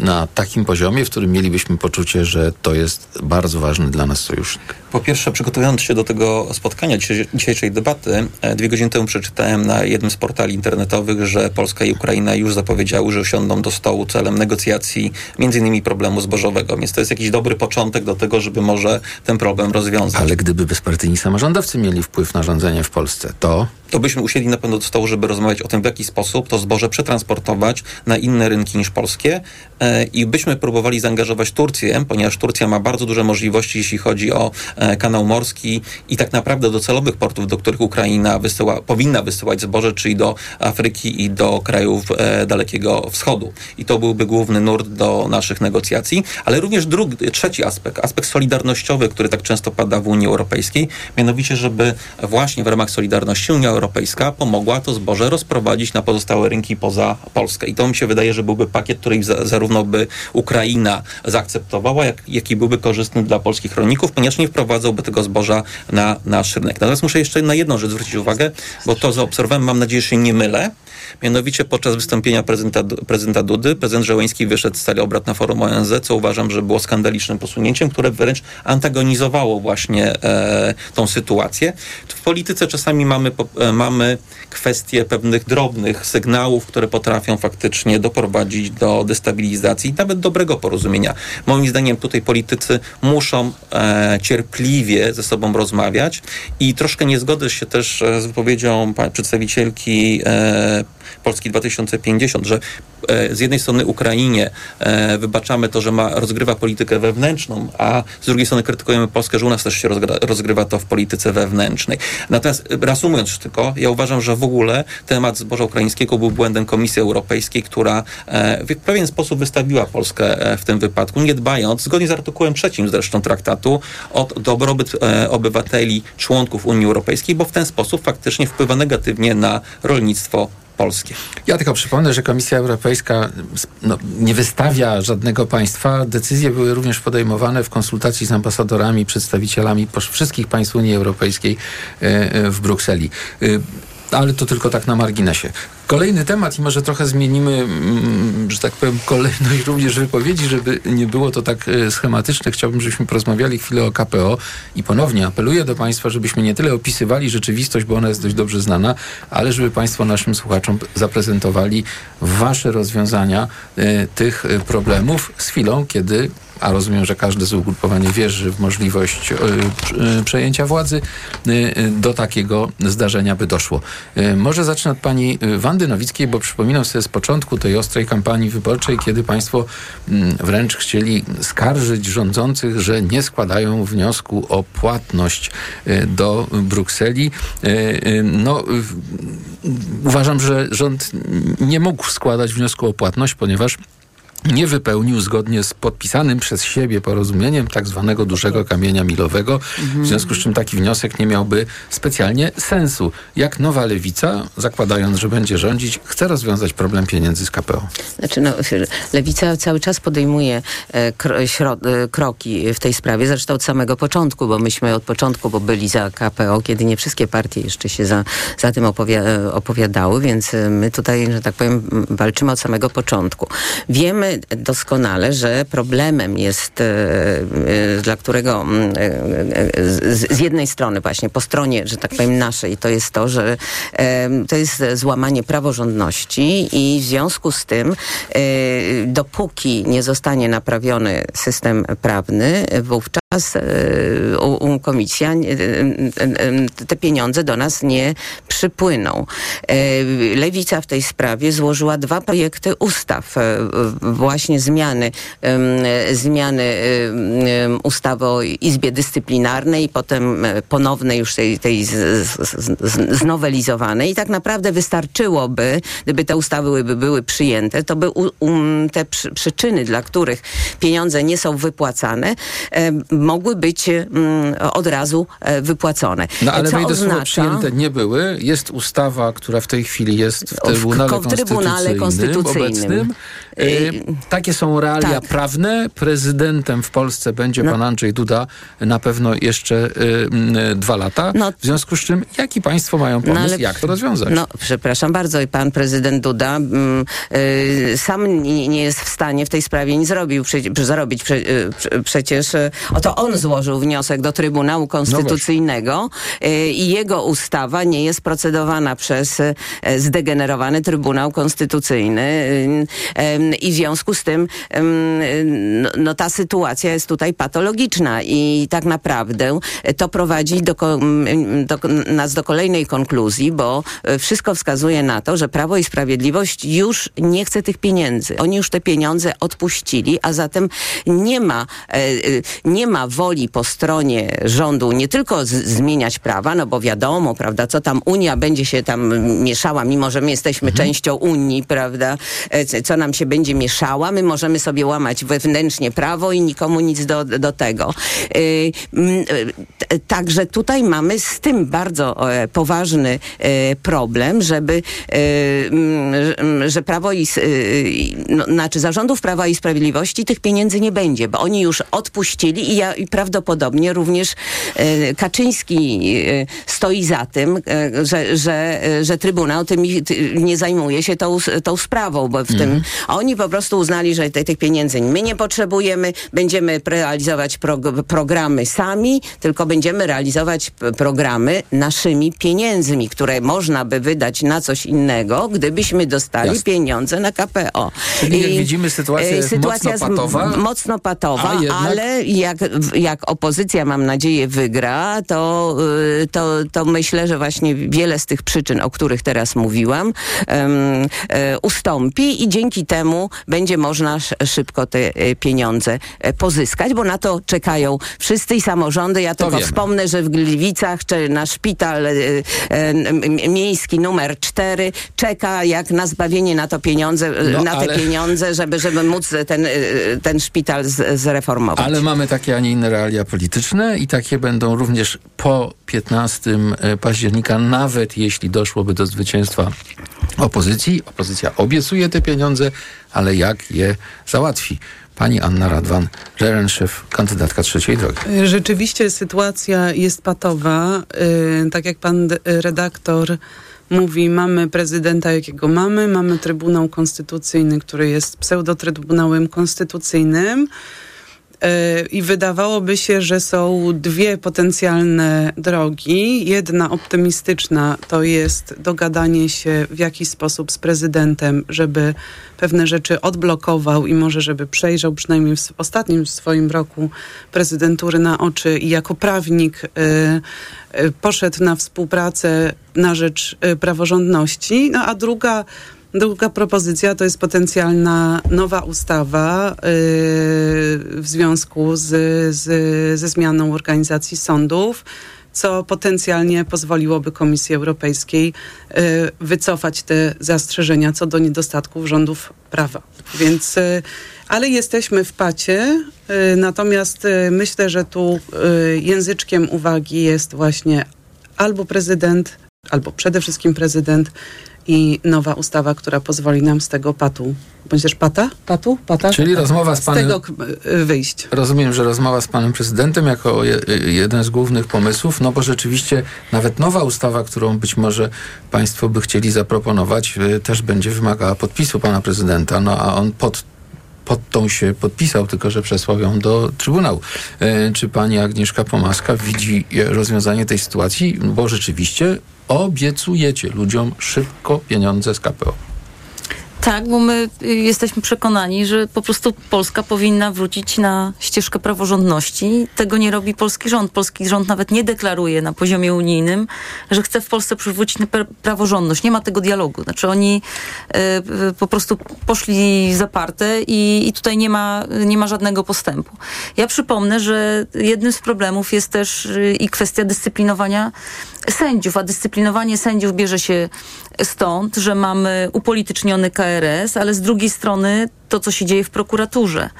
na takim poziomie, w którym mielibyśmy poczucie, że to jest bardzo ważny dla nas sojusznik? Po pierwsze, przygotowując się do tego spotkania, dzisiejszej- dzisiejszej debaty, e, dwie godziny temu przeczytałem na jednym z portali internetowych, że Polska i Ukraina już zapowiedziały, że usiądą do stołu celem negocjacji między innymi problemu zbożowego. Więc to jest jakiś dobry początek do tego, żeby może ten problem rozwiązać. Ale gdyby bezpartyjni samorządowcy mieli wpływ na rządzenie w Polsce, to to byśmy usiedli na pewno do stołu, żeby rozmawiać o tym, w jaki sposób to zboże przetransportować na inne rynki niż polskie e, i byśmy próbowali zaangażować Turcję, ponieważ Turcja ma bardzo duże możliwości, jeśli chodzi o e, kanał morski i tak naprawdę do celowych portów, do których Ukraina wysyła, powinna wysyłać zboże, czyli do Afryki i do krajów e, Dalekiego Wschodu. I to byłby główny nurt do naszych negocjacji, ale również drugi, trzeci aspekt, aspekt solidarnościowy, który tak często pada w Unii Europejskiej, mianowicie, żeby właśnie w ramach Solidarności Unia Europejska pomogła to zboże rozprowadzić na pozostałe rynki poza Polskę. I to mi się wydaje, że byłby pakiet, który za, zarówno by Ukraina zaakceptowała, jak, jak i byłby korzystny dla polskich rolników, ponieważ nie wprowadzałby tego zboża na nasz rynek. Natomiast muszę jeszcze na jedną rzecz zwrócić uwagę, bo to zaobserwowałem, mam nadzieję, że się nie mylę. Mianowicie podczas wystąpienia prezydenta, prezydenta Dudy, prezydent Żeleński wyszedł z sali obrad na forum ONZ, co uważam, że było skandalicznym posunięciem, które wręcz antagonizowało właśnie e, tą sytuację. W polityce czasami mamy, e, mamy kwestie pewnych drobnych sygnałów, które potrafią faktycznie doprowadzić do destabilizacji, nawet dobrego porozumienia. Moim zdaniem tutaj politycy muszą e, cierpliwie ze sobą rozmawiać i troszkę nie zgodzę się też e, z wypowiedzią przedstawicielki e, Polski 2050, że z jednej strony Ukrainie e, wybaczamy to, że ma, rozgrywa politykę wewnętrzną, a z drugiej strony krytykujemy Polskę, że u nas też się rozgrywa to w polityce wewnętrznej. Natomiast e, reasumując tylko, ja uważam, że w ogóle temat zboża ukraińskiego był błędem Komisji Europejskiej, która e, w pewien sposób wystawiła Polskę e, w tym wypadku, nie dbając, zgodnie z artykułem trzecim zresztą traktatu, o dobrobyt e, obywateli, członków Unii Europejskiej, bo w ten sposób faktycznie wpływa negatywnie na rolnictwo polskie. Ja tylko przypomnę, że Komisja Europejska no, nie wystawia żadnego państwa. Decyzje były również podejmowane w konsultacji z ambasadorami, przedstawicielami wszystkich państw Unii Europejskiej e, e, w Brukseli. E, ale to tylko tak na marginesie. Kolejny temat i może trochę zmienimy, mm, że tak powiem, kolejność również wypowiedzi, żeby nie było to tak e, schematyczne. Chciałbym, żebyśmy porozmawiali chwilę o KPO i ponownie apeluję do Państwa, żebyśmy nie tyle opisywali rzeczywistość, bo ona jest dość dobrze znana, ale żeby Państwo naszym słuchaczom zaprezentowali Wasze rozwiązania e, tych e, problemów z chwilą, kiedy a rozumiem, że każde z ugrupowanie wierzy w możliwość y, y, przejęcia władzy, y, do takiego zdarzenia by doszło. Może zacznę od pani Wandy Nowickiej, bo przypominam sobie z początku tej ostrej kampanii wyborczej, kiedy państwo mm, wręcz chcieli skarżyć rządzących, że nie składają wniosku o płatność do Brukseli. No, uważam, że rząd nie mógł składać wniosku o płatność, ponieważ nie wypełnił zgodnie z podpisanym przez siebie porozumieniem tak zwanego dużego kamienia milowego, w związku z czym taki wniosek nie miałby specjalnie sensu. Jak nowa lewica, zakładając, że będzie rządzić, chce rozwiązać problem pieniędzy z KPO. Znaczy, no, Lewica cały czas podejmuje e, kro, e, kroki w tej sprawie, zresztą od samego początku, bo myśmy od początku bo byli za KPO, kiedy nie wszystkie partie jeszcze się za, za tym opowia, e, opowiadały, więc e, my tutaj, że tak powiem, walczymy od samego początku. Wiemy doskonale, że problemem jest, e, e, dla którego m, e, z, jednej strony właśnie po stronie, że tak powiem naszej, to jest to, że to jest złamanie praworządności i w związku z tym dopóki nie zostanie naprawiony system prawny, wówczas e, u, u komisja e, e, te pieniądze do nas nie przypłyną. E, Lewica w tej sprawie złożyła dwa projekty ustaw. E, Właśnie zmiany, zmiany ustawy o Izbie Dyscyplinarnej potem e, ponownej już tej, tej znowelizowanej. I tak naprawdę wystarczyłoby, gdyby te ustawy by były przyjęte, to by um, te przy, przyczyny, dla których pieniądze nie są wypłacane, e, mogły być mm, od razu e, wypłacone. No ale Co wejdę słowo oznacza- przyjęte nie były. Jest ustawa, która w tej chwili jest w Trybunale, w Trybunale Konstytucyjnym. obecnym. E, takie są realia tak. prawne. Prezydentem w Polsce będzie No. pan Andrzej Duda na pewno jeszcze e, m, dwa lata. No. W związku z czym, jaki państwo mają pomysł, ale- jak to rozwiązać? No, przepraszam bardzo, i pan prezydent Duda mm, y, sam nie, nie jest w stanie w tej sprawie nic zrobił, prze, zarobić. Prze, y, prze, przecież y, oto on złożył wniosek do Trybunału Konstytucyjnego y, i jego ustawa nie jest procedowana przez y, zdegenerowany Trybunał Konstytucyjny y, y, i w związku z tym no, no, ta sytuacja jest tutaj patologiczna i tak naprawdę to prowadzi do, do, nas do kolejnej konkluzji, bo e, wszystko wskazuje na to, że Prawo i Sprawiedliwość już nie chce tych pieniędzy. Oni już te pieniądze odpuścili, a zatem nie ma, e, e, nie ma woli po stronie rządu nie tylko zmieniać prawa, no bo wiadomo, prawda, co tam Unia będzie się tam mieszała, mimo że my jesteśmy częścią Unii, prawda, co nam się będzie mieszała, my możemy sobie łamać wewnętrznie prawo i nikomu nic do, do tego. Mm, t- Także tutaj mamy z tym bardzo e, poważny e, problem, żeby, e, mm, że- mm, Prawo i, i- no, znaczy zarządów Prawa i Sprawiedliwości tych pieniędzy nie będzie, bo oni już odpuścili i, ja, i prawdopodobnie również Kaczyński stoi za tym, że, że, że Trybunał tymi, ty, nie zajmuje się tą, tą sprawą, bo w tym, a oni po prostu uznali, że te, tych pieniędzy my nie potrzebujemy, będziemy realizować prog- programy sami, tylko będziemy realizować programy naszymi pieniędzmi, które można by wydać na coś innego, gdybyśmy dostali Jasne. pieniądze na KPO. Czyli jak widzimy, sytuacja e, jest sytuacja mocno patowa, mocno patowa, jednak- ale jak, jak opozycja, mam nadzieję, wygra, to, y, to, to myślę, że właśnie wiele z tych przyczyn, o których teraz mówiłam, e, ustąpi i dzięki temu będzie można sz- szybko te e, pieniądze e, pozyskać, bo na to czekają wszyscy i samorządy. Ja tylko wiemy. wspomnę, że w Gliwicach czy na szpital e, miejski numer 4 czeka jak na zbawienie na to pieniądze, No, na te ale- pieniądze, żeby, żeby móc ten, ten szpital z, zreformować. Ale mamy takie, a nie inne realia polityczne i takie będą również po 15 października, nawet jeśli doszłoby do zwycięstwa opozycji. Opozycja obiecuje te pieniądze, ale jak je załatwi? Pani Anna Radwan, Żerenszew, kandydatka trzeciej drogi. Rzeczywiście sytuacja jest patowa. Yy, tak jak pan redaktor mówi, mamy prezydenta, jakiego mamy, mamy Trybunał Konstytucyjny, który jest pseudotrybunałem konstytucyjnym. E, I wydawałoby się, że są dwie potencjalne drogi. Jedna optymistyczna to jest dogadanie się w jakiś sposób z prezydentem, żeby pewne rzeczy odblokował i może żeby przejrzał przynajmniej w ostatnim swoim roku prezydentury na oczy i jako prawnik y, y, poszedł na współpracę na rzecz y, praworządności. No a druga Druga propozycja to jest potencjalna nowa ustawa yy, w związku z, z, ze zmianą organizacji sądów, co potencjalnie pozwoliłoby Komisji Europejskiej yy, wycofać te zastrzeżenia co do niedostatków rządów prawa. Więc, yy, ale jesteśmy w pacie, natomiast myślę, że tu języczkiem uwagi jest właśnie albo prezydent, albo przede wszystkim prezydent i nowa ustawa, która pozwoli nam z tego patu, bądź też pata? Patu? Pata? Czyli rozmowa z panem... Z tego y, wyjść. Rozumiem, że rozmowa z panem prezydentem jako je, jeden z głównych pomysłów, no bo rzeczywiście nawet nowa ustawa, którą być może państwo by chcieli zaproponować, y, też będzie wymagała podpisu pana prezydenta, no a on pod pod tą się podpisał, tylko że przesłał ją do Trybunału. E, czy pani Agnieszka Pomaska widzi rozwiązanie tej sytuacji? Bo rzeczywiście obiecujecie ludziom szybko pieniądze z KPO. Tak, bo my y, jesteśmy przekonani, że po prostu Polska powinna wrócić na ścieżkę praworządności. Tego nie robi polski rząd. Polski rząd nawet nie deklaruje na poziomie unijnym, że chce w Polsce przywrócić praworządność. Nie ma tego dialogu. Znaczy oni y, po prostu poszli zaparte i, i tutaj nie ma, nie ma żadnego postępu. Ja przypomnę, że jednym z problemów jest też y, i kwestia dyscyplinowania sędziów, a dyscyplinowanie sędziów bierze się stąd, że mamy upolityczniony KRS, ale z drugiej strony to, co się dzieje w prokuraturze,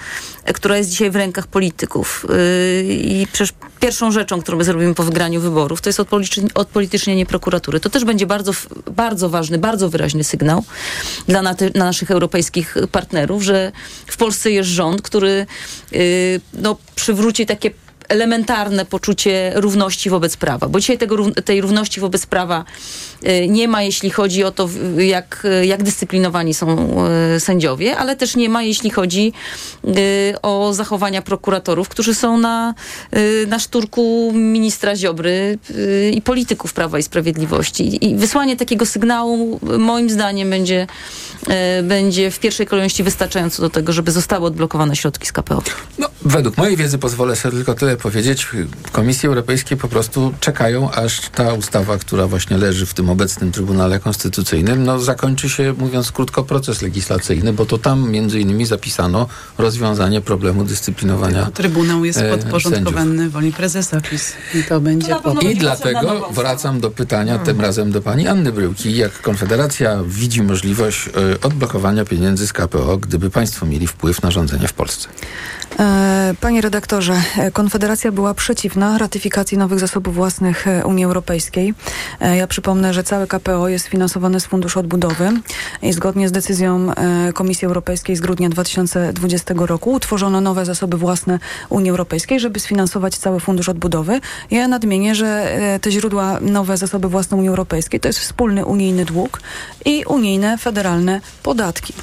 która jest dzisiaj w rękach polityków. Yy, I przecież pierwszą rzeczą, którą my zrobimy po wygraniu wyborów, to jest odpolitycznienie prokuratury. To też będzie bardzo, bardzo ważny, bardzo wyraźny sygnał dla na, na naszych europejskich partnerów, że w Polsce jest rząd, który yy, no, przywróci takie elementarne poczucie równości wobec prawa, bo dzisiaj tego, tej równości wobec prawa y, nie ma, jeśli chodzi o to, jak, jak dyscyplinowani są y, sędziowie, ale też nie ma, jeśli chodzi y, o zachowania prokuratorów, którzy są na, na szturku ministra Ziobry i polityków Prawa i Sprawiedliwości. I wysłanie takiego sygnału, moim zdaniem, będzie, będzie w pierwszej kolejności wystarczająco do tego, żeby zostały odblokowane środki z KPO. No, według mojej wiedzy pozwolę sobie tylko tyle powiedzieć. W Komisji Europejskiej po prostu czekają, aż ta ustawa, która właśnie leży w tym obecnym Trybunale Konstytucyjnym, no zakończy się, mówiąc krótko, proces legislacyjny, bo to tam między innymi zapisano rozwiązanie problemu dyscyplinowania Trybunał jest e, podporządkowany sędziów. woli prezesa PiS i to będzie to I dlatego wracam do pytania, hmm. tym razem do pani Anny Bryłki. Jak Konfederacja widzi możliwość e, odblokowania pieniędzy z KPO, gdyby państwo mieli wpływ na rządzenie w Polsce? E, panie redaktorze, Konfederacja była przeciwna ratyfikacji nowych zasobów własnych e, Unii Europejskiej. E, ja przypomnę, że cały KPO jest finansowane z Funduszu Odbudowy i zgodnie z decyzją Komisji Europejskiej z grudnia 2020 roku utworzono nowe zasoby własne Unii Europejskiej, żeby sfinansować cały Fundusz Odbudowy. Ja nadmienię, że te źródła, nowe zasoby własne Unii Europejskiej to jest wspólny unijny dług i unijne, federalne podatki.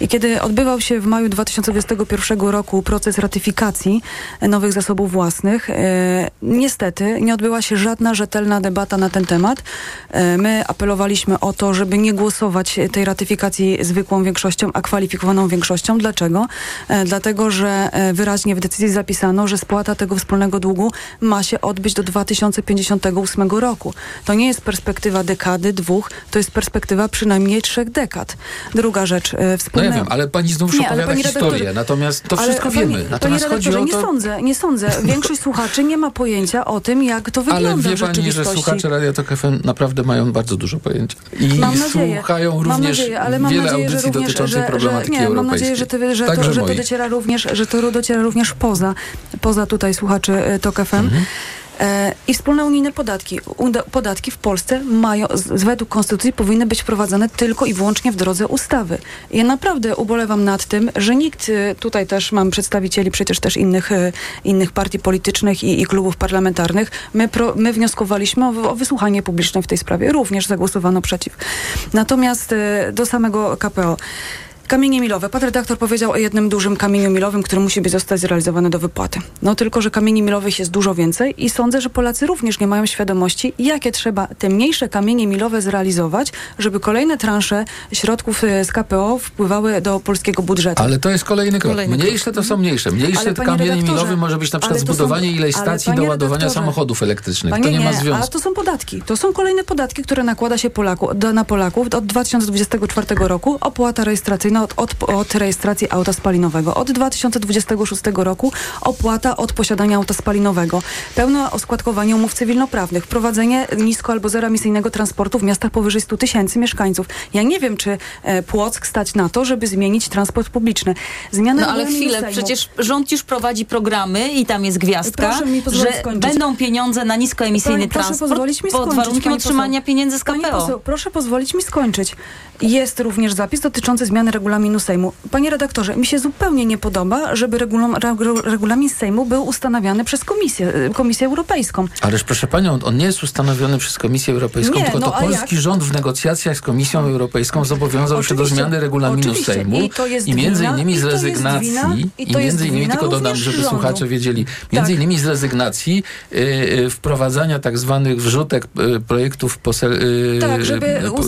I kiedy odbywał się w maju 2021 roku proces ratyfikacji nowych zasobów własnych, e, niestety nie odbyła się żadna rzetelna debata na ten temat. E, my apelowaliśmy o to, żeby nie głosować tej ratyfikacji zwykłą większością, a kwalifikowaną większością. Dlaczego? E, dlatego, że wyraźnie w decyzji zapisano, że spłata tego wspólnego długu ma się odbyć do 2058 roku. To nie jest perspektywa dekady, dwóch, to jest perspektywa przynajmniej trzech dekad. Druga rzecz, wspólne... No ja wiem, ale pani znów nie, opowiada historię, natomiast to wszystko ale, wiemy. Pani, natomiast chodzi o to... Nie sądzę, nie sądzę. Większość słuchaczy nie ma pojęcia o tym, jak to wygląda ale wie pani, że słuchacze Radia Tok FM naprawdę mają bardzo dużo pojęcia. I mam nadzieję, słuchają również nadzieję, ale mam wiele nadzieję, audycji również, dotyczących że, problematyki że, nie, Mam nadzieję, że, ty, że, to, że to dociera również, że to dociera również poza, poza tutaj słuchaczy e, Tok FM. Mhm. E, I wspólne unijne podatki. Podatki w Polsce mają, według konstytucji powinny być wprowadzane tylko i wyłącznie w drodze ustawy. Ja naprawdę ubolewam nad tym, że nikt, e, tutaj też mam przedstawicieli przecież też innych, e, innych partii politycznych i, i klubów parlamentarnych, my, pro, my wnioskowaliśmy o, o wysłuchanie publiczne w tej sprawie. Również zagłosowano przeciw. Natomiast do samego KPO. Kamienie milowe. Pan redaktor powiedział o jednym dużym kamieniu milowym, który musi być zostać zrealizowany do wypłaty. No tylko, że kamieni milowych jest dużo więcej i sądzę, że Polacy również nie mają świadomości, jakie trzeba te mniejsze kamienie milowe zrealizować, żeby kolejne transze środków e, z KPO wpływały do polskiego budżetu. Ale to jest kolejny krok. Kolejny Mniejsze to są mniejsze. Kamienie redaktorze, milowe może być na przykład to są- zbudowanie ileś stacji do ładowania samochodów elektrycznych. Panie to nie, ma a związku. to są podatki. To są kolejne podatki, które nakłada się Polaku, na Polaków od 2024 roku. Opłata rejestracyjna od, od, od rejestracji auta spalinowego. Od 2026 roku opłata od posiadania auta spalinowego. Pełne oskładkowanie umów cywilnoprawnych. Wprowadzenie nisko albo zeroemisyjnego transportu w miastach powyżej 100 tysięcy mieszkańców. Ja nie wiem, czy e, Płock stać na to, żeby zmienić transport publiczny. Zmiana No ale chwilę, przecież rząd już prowadzi programy i tam jest gwiazdka, że skończyć. będą pieniądze na niskoemisyjny Pani- transport pozwolić mi pod skończyć, warunkiem pani otrzymania pieniędzy z Pani KPO. poseł, proszę pozwolić mi skończyć. Jest również zapis dotyczący zmiany regulaminu Sejmu. Panie redaktorze, mi się zupełnie nie podoba, żeby regulam, regu- regulamin Sejmu był ustanawiany przez Komisję, y, Komisję Europejską. Ależ proszę panią, on nie jest ustanowiony przez Komisję Europejską, Nie, tylko no to polski jak? rząd w negocjacjach z Komisją Europejską zobowiązał się do Oczywiście, zmiany regulaminu oczywiście. Sejmu I to jest między wina- innymi i z rezygnacji wina- i i między innymi, tylko dodam, żeby rządu. słuchacze wiedzieli, między Tak. innymi z rezygnacji y, y, wprowadzania tak zwanych wrzutek y, projektów posel, y, Tak, żeby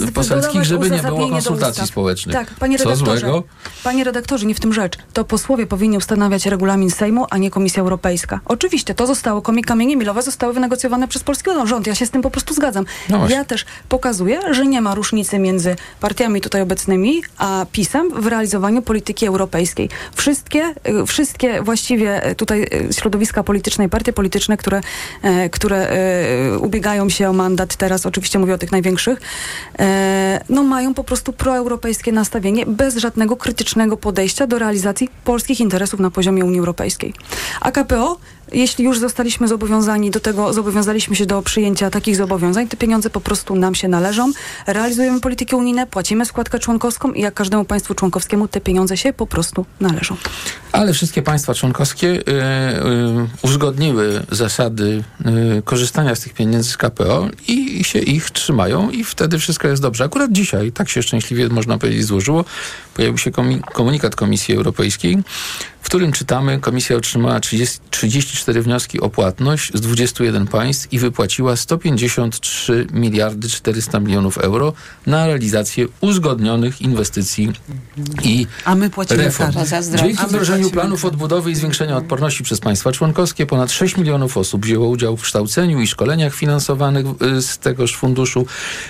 y, poselskich, żeby nie było konsultacji społecznych. Tak, panie redaktorze. Złego? Panie redaktorze, nie w tym rzecz. To posłowie powinni ustanawiać regulamin Sejmu, a nie Komisja Europejska. Oczywiście, to zostało, kamienie milowe zostały wynegocjowane przez polski rząd. Ja się z tym po prostu zgadzam. No ja też pokazuję, że nie ma różnicy między partiami tutaj obecnymi, a PiSem w realizowaniu polityki europejskiej. Wszystkie, y, wszystkie właściwie y, tutaj y, środowiska polityczne i partie polityczne, które, które ubiegają się o mandat teraz, oczywiście mówię o tych największych, no mają po prostu proeuropejskie nastawienie bez żadnego krytycznego podejścia do realizacji polskich interesów na poziomie Unii Europejskiej. A KPO, jeśli już zostaliśmy zobowiązani do tego, zobowiązaliśmy się do przyjęcia takich zobowiązań, te pieniądze po prostu nam się należą. Realizujemy polityki unijne, płacimy składkę członkowską i jak każdemu państwu członkowskiemu te pieniądze się po prostu należą. Ale wszystkie państwa członkowskie y, y, uzgodniły zasady y, korzystania z tych pieniędzy z KPO i się ich trzymają i wtedy wszystko jest dobrze. Akurat dzisiaj, tak się szczęśliwie można powiedzieć złożyło, pojawił się komunikat Komisji Europejskiej, w którym czytamy, Komisja otrzymała 30, 34 wnioski o płatność z 21 państw i wypłaciła 153 miliardy 400 milionów euro na realizację uzgodnionych inwestycji i A my płacimy reform. Dzięki wdrożeniu planów odbudowy i zwiększenia odporności przez państwa członkowskie ponad 6 milionów osób wzięło udział w kształceniu i szkoleniach finansowanych y, z tegoż funduszu.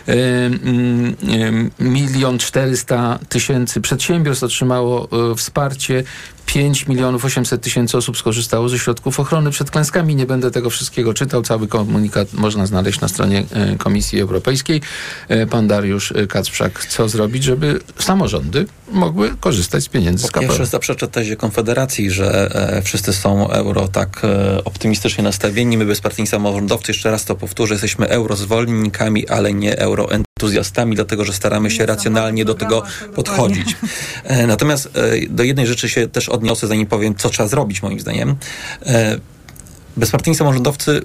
Y, y, Milion czterysta tysięcy przedsiębiorstw otrzymało wsparcie. 5 milionów 800 tysięcy osób skorzystało ze środków ochrony przed klęskami. Nie będę tego wszystkiego czytał. Cały komunikat można znaleźć na stronie e, Komisji Europejskiej. E, Pan Dariusz e, Kacprzak, co zrobić, żeby samorządy mogły korzystać z pieniędzy z Po KPO? pierwsze zaprzeczę tezie Konfederacji, że wszyscy są euro tak optymistycznie nastawieni. My bezpartyjni samorządowcy, jeszcze raz to powtórzę, jesteśmy eurozwolennikami, ale nie euroentuzjastami, dlatego że staramy się racjonalnie do tego podchodzić. E, natomiast e, do jednej rzeczy się też odniosę, zanim powiem, co trzeba zrobić moim zdaniem. E, bezpartyjni samorządowcy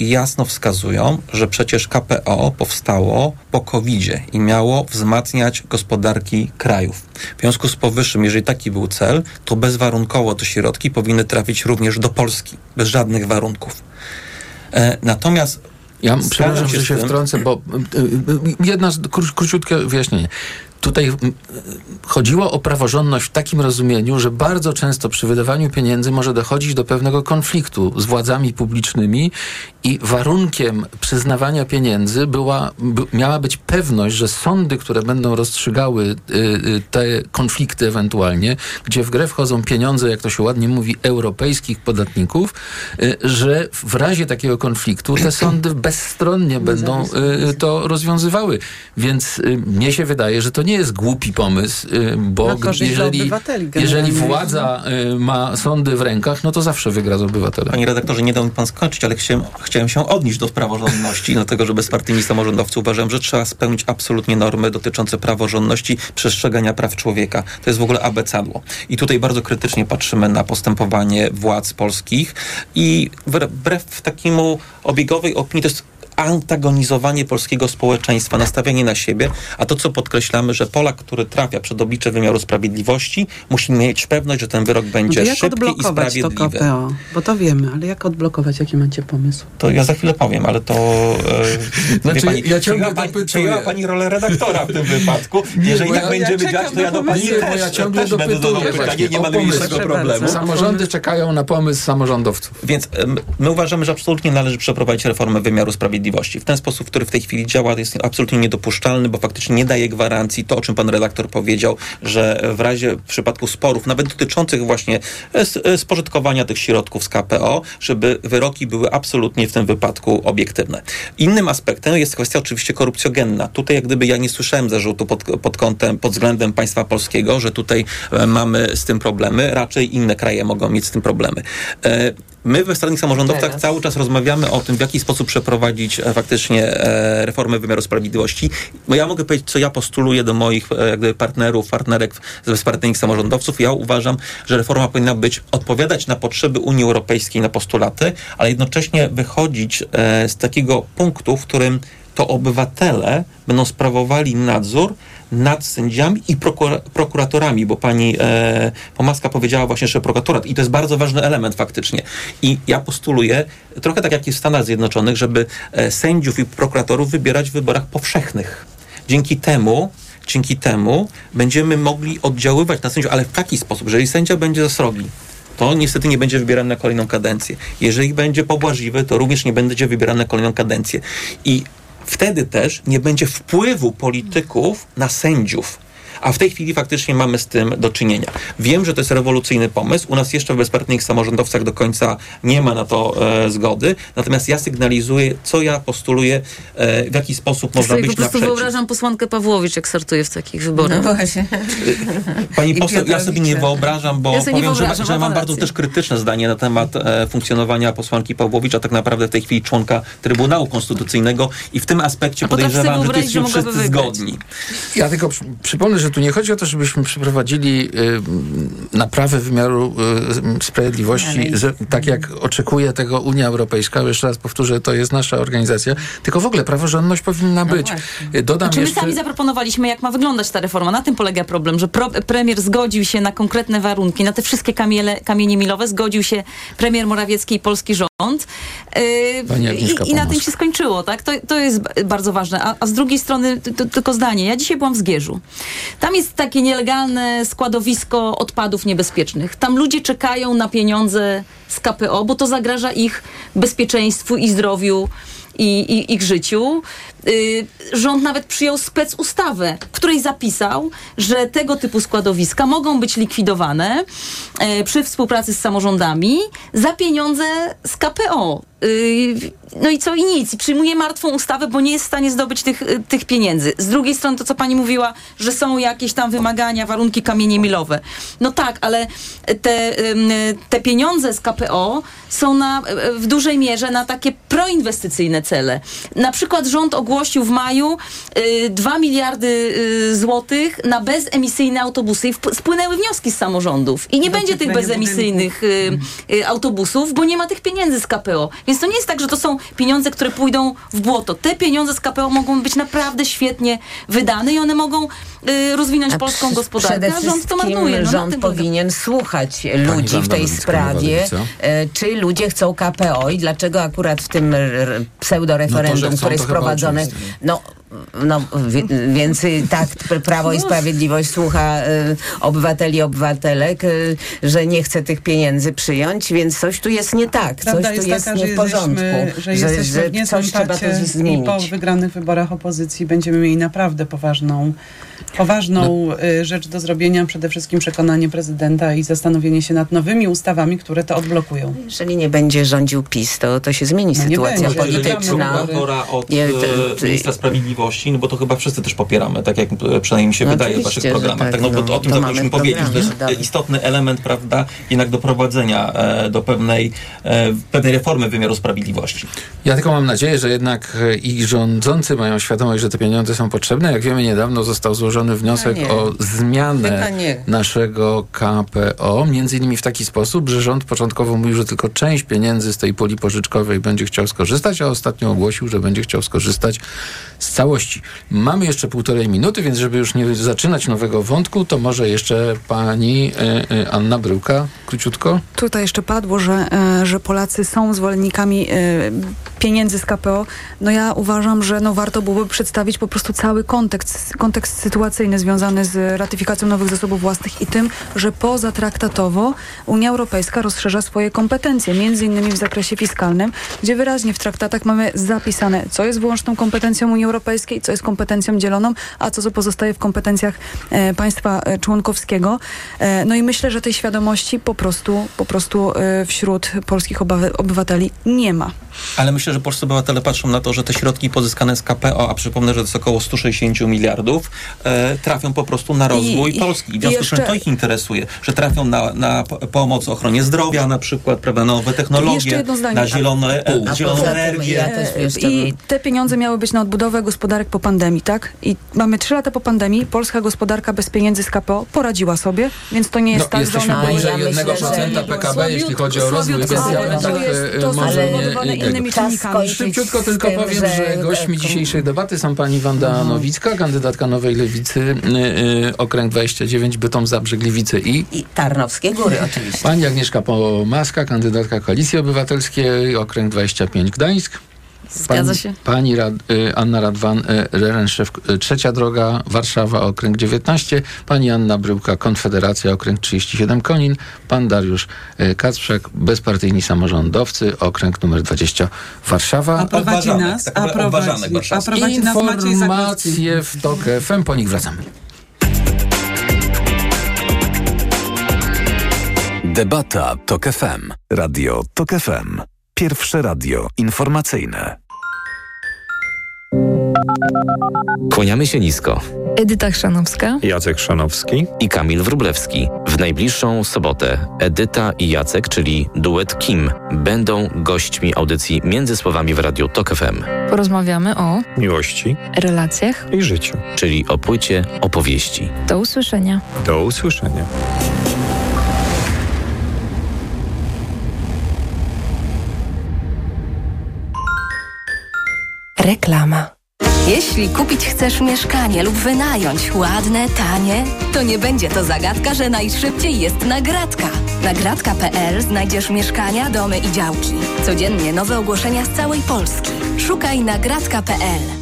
jasno wskazują, że przecież KPO powstało po covid i miało wzmacniać gospodarki krajów. W związku z powyższym, jeżeli taki był cel, to bezwarunkowo te środki powinny trafić również do Polski, bez żadnych warunków. Natomiast Ja zgadzam przepraszam, że z się wtrącę, bo y, y, jedna kró- króciutkie wyjaśnienie. Tutaj y, chodziło o praworządność w takim rozumieniu, że bardzo często przy wydawaniu pieniędzy może dochodzić do pewnego konfliktu z władzami publicznymi i warunkiem przyznawania pieniędzy była, by, miała być pewność, że sądy, które będą rozstrzygały y, y, te konflikty ewentualnie, gdzie w grę wchodzą pieniądze, jak to się ładnie mówi, europejskich podatników, y, że w razie takiego konfliktu te sądy bezstronnie będą to rozwiązywały. Więc mnie się wydaje, że to nie jest głupi pomysł, y, bo jeżeli, jeżeli władza y, ma sądy w rękach, no to zawsze wygra z obywatelem. Panie redaktorze, nie dał mi pan skończyć, ale chciałem, chciałem się odnieść do praworządności, dlatego że bezpartyjni samorządowcy uważają, że trzeba spełnić absolutnie normy dotyczące praworządności, przestrzegania praw człowieka. To jest w ogóle abecadło. I tutaj bardzo krytycznie patrzymy na postępowanie władz polskich i wbrew takiemu obiegowej opinii to jest antagonizowanie polskiego społeczeństwa, nastawianie na siebie, a to, co podkreślamy, że Polak, który trafia przed oblicze wymiaru sprawiedliwości, musi mieć pewność, że ten wyrok będzie No szybki i odblokować to sprawiedliwy. KPO? Bo to wiemy, ale jak odblokować? Jaki macie pomysł? To ja za chwilę powiem, ale to... E, Znaczy, pani, ja ciągle przejęła pani, dopytuję. pani rolę redaktora w tym wypadku. Nie, Jeżeli bo tak ja- będziemy ja działać, to ja do pani Nie, bo ja też, ciągle też będę dopytuję pytanie, nie ma najmniejszego problemu. Samorządy czekają na pomysł samorządowców. Więc my uważamy, że absolutnie należy przeprowadzić reformę wymiaru sprawiedliwości. W ten sposób, który w tej chwili działa, jest absolutnie niedopuszczalny, bo faktycznie nie daje gwarancji to, o czym pan redaktor powiedział, że w razie w przypadku sporów, nawet dotyczących właśnie e, e, spożytkowania tych środków z KPO, żeby wyroki były absolutnie w tym wypadku obiektywne. Innym aspektem jest kwestia oczywiście korupcjogenna. Tutaj jak gdyby ja nie słyszałem zarzutu pod, pod kątem, pod względem państwa polskiego, że tutaj e, mamy z tym problemy. Raczej inne kraje mogą mieć z tym problemy. My we stronnych samorządowcach Teraz. cały czas rozmawiamy o tym, w jaki sposób przeprowadzić e, faktycznie e, reformę wymiaru sprawiedliwości. Bo ja mogę powiedzieć, co ja postuluję do moich e, jak gdyby partnerów, partnerek z bezpartyjnych samorządowców. Ja uważam, że reforma powinna być, odpowiadać na potrzeby Unii Europejskiej, na postulaty, ale jednocześnie wychodzić z takiego punktu, w którym to obywatele będą sprawowali nadzór nad sędziami i prokura- prokuratorami, bo pani e, Pomaska powiedziała właśnie, że prokuratorat i to jest bardzo ważny element faktycznie. I ja postuluję, trochę tak jak jest w Stanach Zjednoczonych, żeby e, sędziów i prokuratorów wybierać w wyborach powszechnych. Dzięki temu dzięki temu będziemy mogli oddziaływać na sędziów, ale w taki sposób, że jeżeli sędzia będzie zasrogi, to niestety nie będzie wybierany na kolejną kadencję. Jeżeli będzie pobłażliwy, to również nie będzie wybierany na kolejną kadencję. I wtedy też nie będzie wpływu polityków na sędziów. A w tej chwili faktycznie mamy z tym do czynienia. Wiem, że to jest rewolucyjny pomysł. U nas jeszcze w bezpartyjnych samorządowcach do końca nie ma na to e, zgody. Natomiast ja sygnalizuję, co ja postuluję, e, w jaki sposób można sobie po być prostu wyobrażam posłankę Pawłowicz, jak startuje w takich wyborach. No właśnie. Pani I poseł, ja sobie nie wyobrażam, bo Ja powiem, że, wyobrażam, że ma mam bardzo też krytyczne zdanie na temat e, funkcjonowania posłanki Pawłowicz, a tak naprawdę w tej chwili członka Trybunału Konstytucyjnego i w tym aspekcie podejrzewam, że tu że jesteśmy wszyscy wygrać. zgodni. Ja tylko przy, przypomnę, że tu nie chodzi o to, żebyśmy przeprowadzili y, naprawę wymiaru y, sprawiedliwości, że, tak jak oczekuje tego Unia Europejska. Jeszcze raz powtórzę, to jest nasza organizacja. Tylko w ogóle praworządność powinna być. Y, Dodam Znaczy my jeszcze... sami zaproponowaliśmy, jak ma wyglądać ta reforma. Na tym polega problem, że pro, premier zgodził się na konkretne warunki, na te wszystkie kamiele, kamienie milowe, zgodził się premier Morawiecki i polski rząd. Yy, i, I na tym się skończyło, tak? To, to jest bardzo ważne. A, a z drugiej strony, tylko zdanie. Ja dzisiaj byłam w Zgierzu. Tam jest takie nielegalne składowisko odpadów niebezpiecznych. Tam ludzie czekają na pieniądze z KPO, bo to zagraża ich bezpieczeństwu i zdrowiu i, i ich życiu. Y, rząd nawet przyjął spec ustawę, w której zapisał, że tego typu składowiska mogą być likwidowane e, przy współpracy z samorządami za pieniądze z KPO. Y, no i co i nic. Przyjmuje martwą ustawę, bo nie jest w stanie zdobyć tych, y, tych pieniędzy. Z drugiej strony to, co pani mówiła, że są jakieś tam wymagania, warunki kamienie milowe. No tak, ale te, te pieniądze z KPO są na, w dużej mierze na takie proinwestycyjne cele. Na przykład rząd ogłosił w maju y, 2 miliardy y, złotych na bezemisyjne autobusy i spłynęły wnioski z samorządów. I nie będzie tych bezemisyjnych y, y, autobusów, bo nie ma tych pieniędzy z KPO. Więc to nie jest tak, że to są pieniądze, które pójdą w błoto. Te pieniądze z KPO mogą być naprawdę świetnie wydane i one mogą y, rozwinąć A polską przy- gospodarkę, Przede a rząd to marnuje. No, rząd powinien słuchać ludzi w Wanda tej sprawie, e, czy ludzie chcą KPO i dlaczego akurat w tym No pseudoreferendum, to, chcą, które jest to no, no więc tak pr- Prawo i Sprawiedliwość słucha y, obywateli, obywatelek, y, że nie chce tych pieniędzy przyjąć, więc coś tu jest nie tak, Prawda coś tu jest jest taka, nie że w porządku, jesteśmy, że jesteśmy w coś trzeba tu i zmienić. po wygranych wyborach opozycji będziemy mieli naprawdę poważną, poważną No. y, rzecz do zrobienia, przede wszystkim przekonanie prezydenta i zastanowienie się nad nowymi ustawami, które to odblokują. Jeżeli nie będzie rządził PiS, to, to się zmieni No nie sytuacja będzie. polityczna. od ministra sprawiedliwości no bo to chyba wszyscy też popieramy, tak jak e, przynajmniej mi się No wydaje w waszych programach. tak, Tak, no, bo no, to, o tym to zapomnieliśmy mamy powiedzieć, że to jest dalej. istotny element, prawda, jednak doprowadzenia e, do pewnej, e, pewnej reformy wymiaru sprawiedliwości. Ja tylko mam nadzieję, że jednak e, i rządzący mają świadomość, że te pieniądze są potrzebne. Jak wiemy, niedawno został złożony wniosek nie. o zmianę naszego KPO, między innymi w taki sposób, że rząd początkowo mówił, że tylko część pieniędzy z tej puli pożyczkowej będzie chciał skorzystać, a ostatnio ogłosił, że będzie chciał skorzystać z całości. Mamy jeszcze półtorej minuty, więc żeby już nie zaczynać nowego wątku, to może jeszcze pani e, e, Anna Bryłka, króciutko. Tutaj jeszcze padło, że, e, że Polacy są zwolennikami pieniędzy z KPO. No ja uważam, że no warto byłoby przedstawić po prostu cały kontekst, kontekst sytuacyjny związany z ratyfikacją nowych zasobów własnych i tym, że pozatraktatowo Unia Europejska rozszerza swoje kompetencje, między innymi w zakresie fiskalnym, gdzie wyraźnie w traktatach mamy zapisane, co jest wyłączną kompetencją Unii Europejskiej, co jest kompetencją dzieloną, a co pozostaje w kompetencjach e, państwa e, członkowskiego. E, no i myślę, że tej świadomości po prostu, po prostu wśród polskich obywateli nie ma. Ale myślę, że polscy obywatele patrzą na to, że te środki pozyskane z KPO, a przypomnę, że to jest około 160 miliardów, e, trafią po prostu na rozwój I- Polski. I w związku z czym to ich interesuje, że trafią na, na pomoc ochronie zdrowia na przykład, prawda, na nowe technologie, na zielone, A zieloną energię. ja E, I te pieniądze miały być na odbudowę gospodarek po pandemii, tak? I mamy trzy lata po pandemii, polska gospodarka bez pieniędzy z KPO poradziła sobie, więc to nie jest No, tak, że jesteśmy one były... poniżej ja myślę, 1% że- PKB, jeśli chodzi o rozwój, bym tak to jest- e, może nie, innymi czynnikami. Szybciutko tylko tym, powiem, że gośćmi dzisiejszej debaty są pani Wanda Mhm. Nowicka, kandydatka Nowej Lewicy, y, y, okręg 29, Bytom, Zabrze, Gliwice i I Tarnowskie Góry oczywiście. pani Agnieszka Pomaska, kandydatka Koalicji Obywatelskiej, okręg 25, Gdańsk. Zgadza Pani- się. Pani Rad, y, Anna Radwan, y, Rerenszew, y, Trzecia Droga, Warszawa, okręg 19. Pani Anna Bryłka, Konfederacja, okręg 37, Konin. Pan Dariusz Kacprzak, bezpartyjni samorządowcy, okręg numer 20, Warszawa. A prowadzi Obważanek, nas, tak a prowadzi, a prowadzi nas Maciej. Informacje w TOK FM, po nich wracamy. Debata TOK FM. Radio TOK FM. Pierwsze radio informacyjne. Kłaniamy się nisko. Edyta Chrzanowska. Jacek Szanowski i Kamil Wrublewski. W najbliższą sobotę Edyta i Jacek, czyli duet Kim, będą gośćmi audycji Między Słowami w Radiu TOK FM. Porozmawiamy o Miłości relacjach. i życiu. Czyli o płycie opowieści. Do usłyszenia. Do usłyszenia. Reklama. Jeśli kupić chcesz mieszkanie lub wynająć ładne, tanie, to nie będzie to zagadka, że najszybciej jest nagradka. Nagradka.pl znajdziesz mieszkania, domy i działki. Codziennie nowe ogłoszenia z całej Polski. Szukaj nagradka.pl.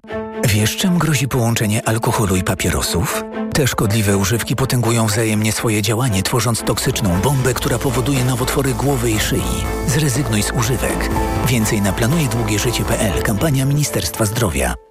Wiesz, czym grozi połączenie alkoholu i papierosów? Te szkodliwe używki potęgują wzajemnie swoje działanie, tworząc toksyczną bombę, która powoduje nowotwory głowy i szyi. Zrezygnuj z używek. Więcej na planujedługieżycie.pl. Kampania Ministerstwa Zdrowia.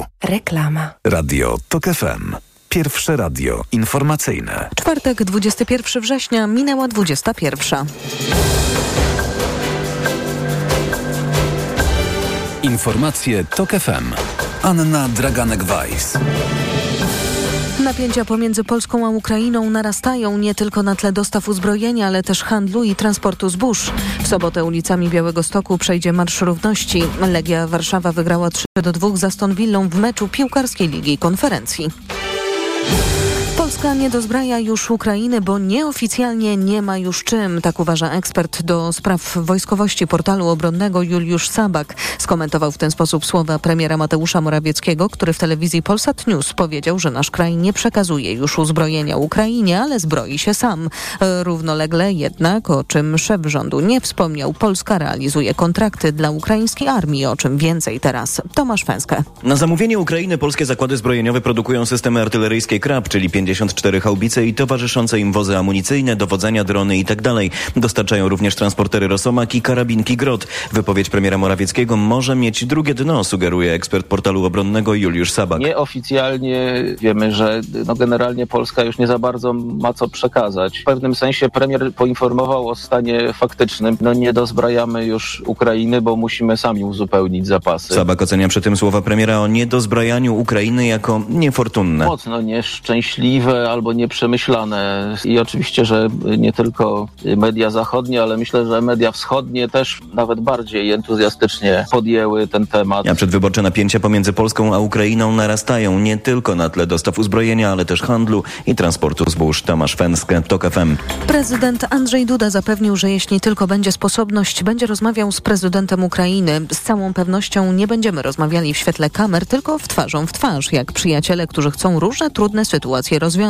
Reklama. Radio TOK FM. Pierwsze radio informacyjne. Czwartek, 21 września, minęła 21. Informacje TOK FM. Anna Draganek-Weiss. Napięcia pomiędzy Polską a Ukrainą narastają nie tylko na tle dostaw uzbrojenia, ale też handlu i transportu zbóż. W sobotę ulicami Białego Stoku przejdzie Marsz Równości. Legia Warszawa wygrała 3 do 2 za Aston Villą w meczu piłkarskiej Ligi Konferencji. Polska nie dozbraja już Ukrainy, bo nieoficjalnie nie ma już czym, tak uważa ekspert do spraw wojskowości portalu obronnego Juliusz Sabak. Skomentował w ten sposób słowa premiera Mateusza Morawieckiego, który w telewizji Polsat News powiedział, że nasz kraj nie przekazuje już uzbrojenia Ukrainie, ale zbroi się sam. Równolegle jednak, o czym szef rządu nie wspomniał, Polska realizuje kontrakty dla ukraińskiej armii, o czym więcej teraz. Tomasz Fęskę. Na zamówienie Ukrainy polskie zakłady zbrojeniowe produkują systemy artyleryjskie KRAP, czyli 54 haubice i towarzyszące im wozy amunicyjne, dowodzenia, drony itd. Dostarczają również transportery Rosomak i karabinki Grot. Wypowiedź premiera Morawieckiego może mieć drugie dno, sugeruje ekspert portalu obronnego Juliusz Sabak. Nieoficjalnie wiemy, że no generalnie Polska już nie za bardzo ma co przekazać. W pewnym sensie premier poinformował o stanie faktycznym. No nie dozbrajamy już Ukrainy, bo musimy sami uzupełnić zapasy. Sabak ocenia przy tym słowa premiera o niedozbrajaniu Ukrainy jako niefortunne. Mocno nieszczęśliwe albo nieprzemyślane. I oczywiście, że nie tylko media zachodnie, ale myślę, że media wschodnie też nawet bardziej entuzjastycznie podjęły ten temat. A przedwyborcze napięcia pomiędzy Polską a Ukrainą narastają nie tylko na tle dostaw uzbrojenia, ale też handlu i transportu zbóż. Tomasz Fęskę, TOK FM. Prezydent Andrzej Duda zapewnił, że jeśli tylko będzie sposobność, będzie rozmawiał z prezydentem Ukrainy. Z całą pewnością nie będziemy rozmawiali w świetle kamer, tylko w twarzą w twarz, jak przyjaciele, którzy chcą różne trudne sytuacje rozwiązać,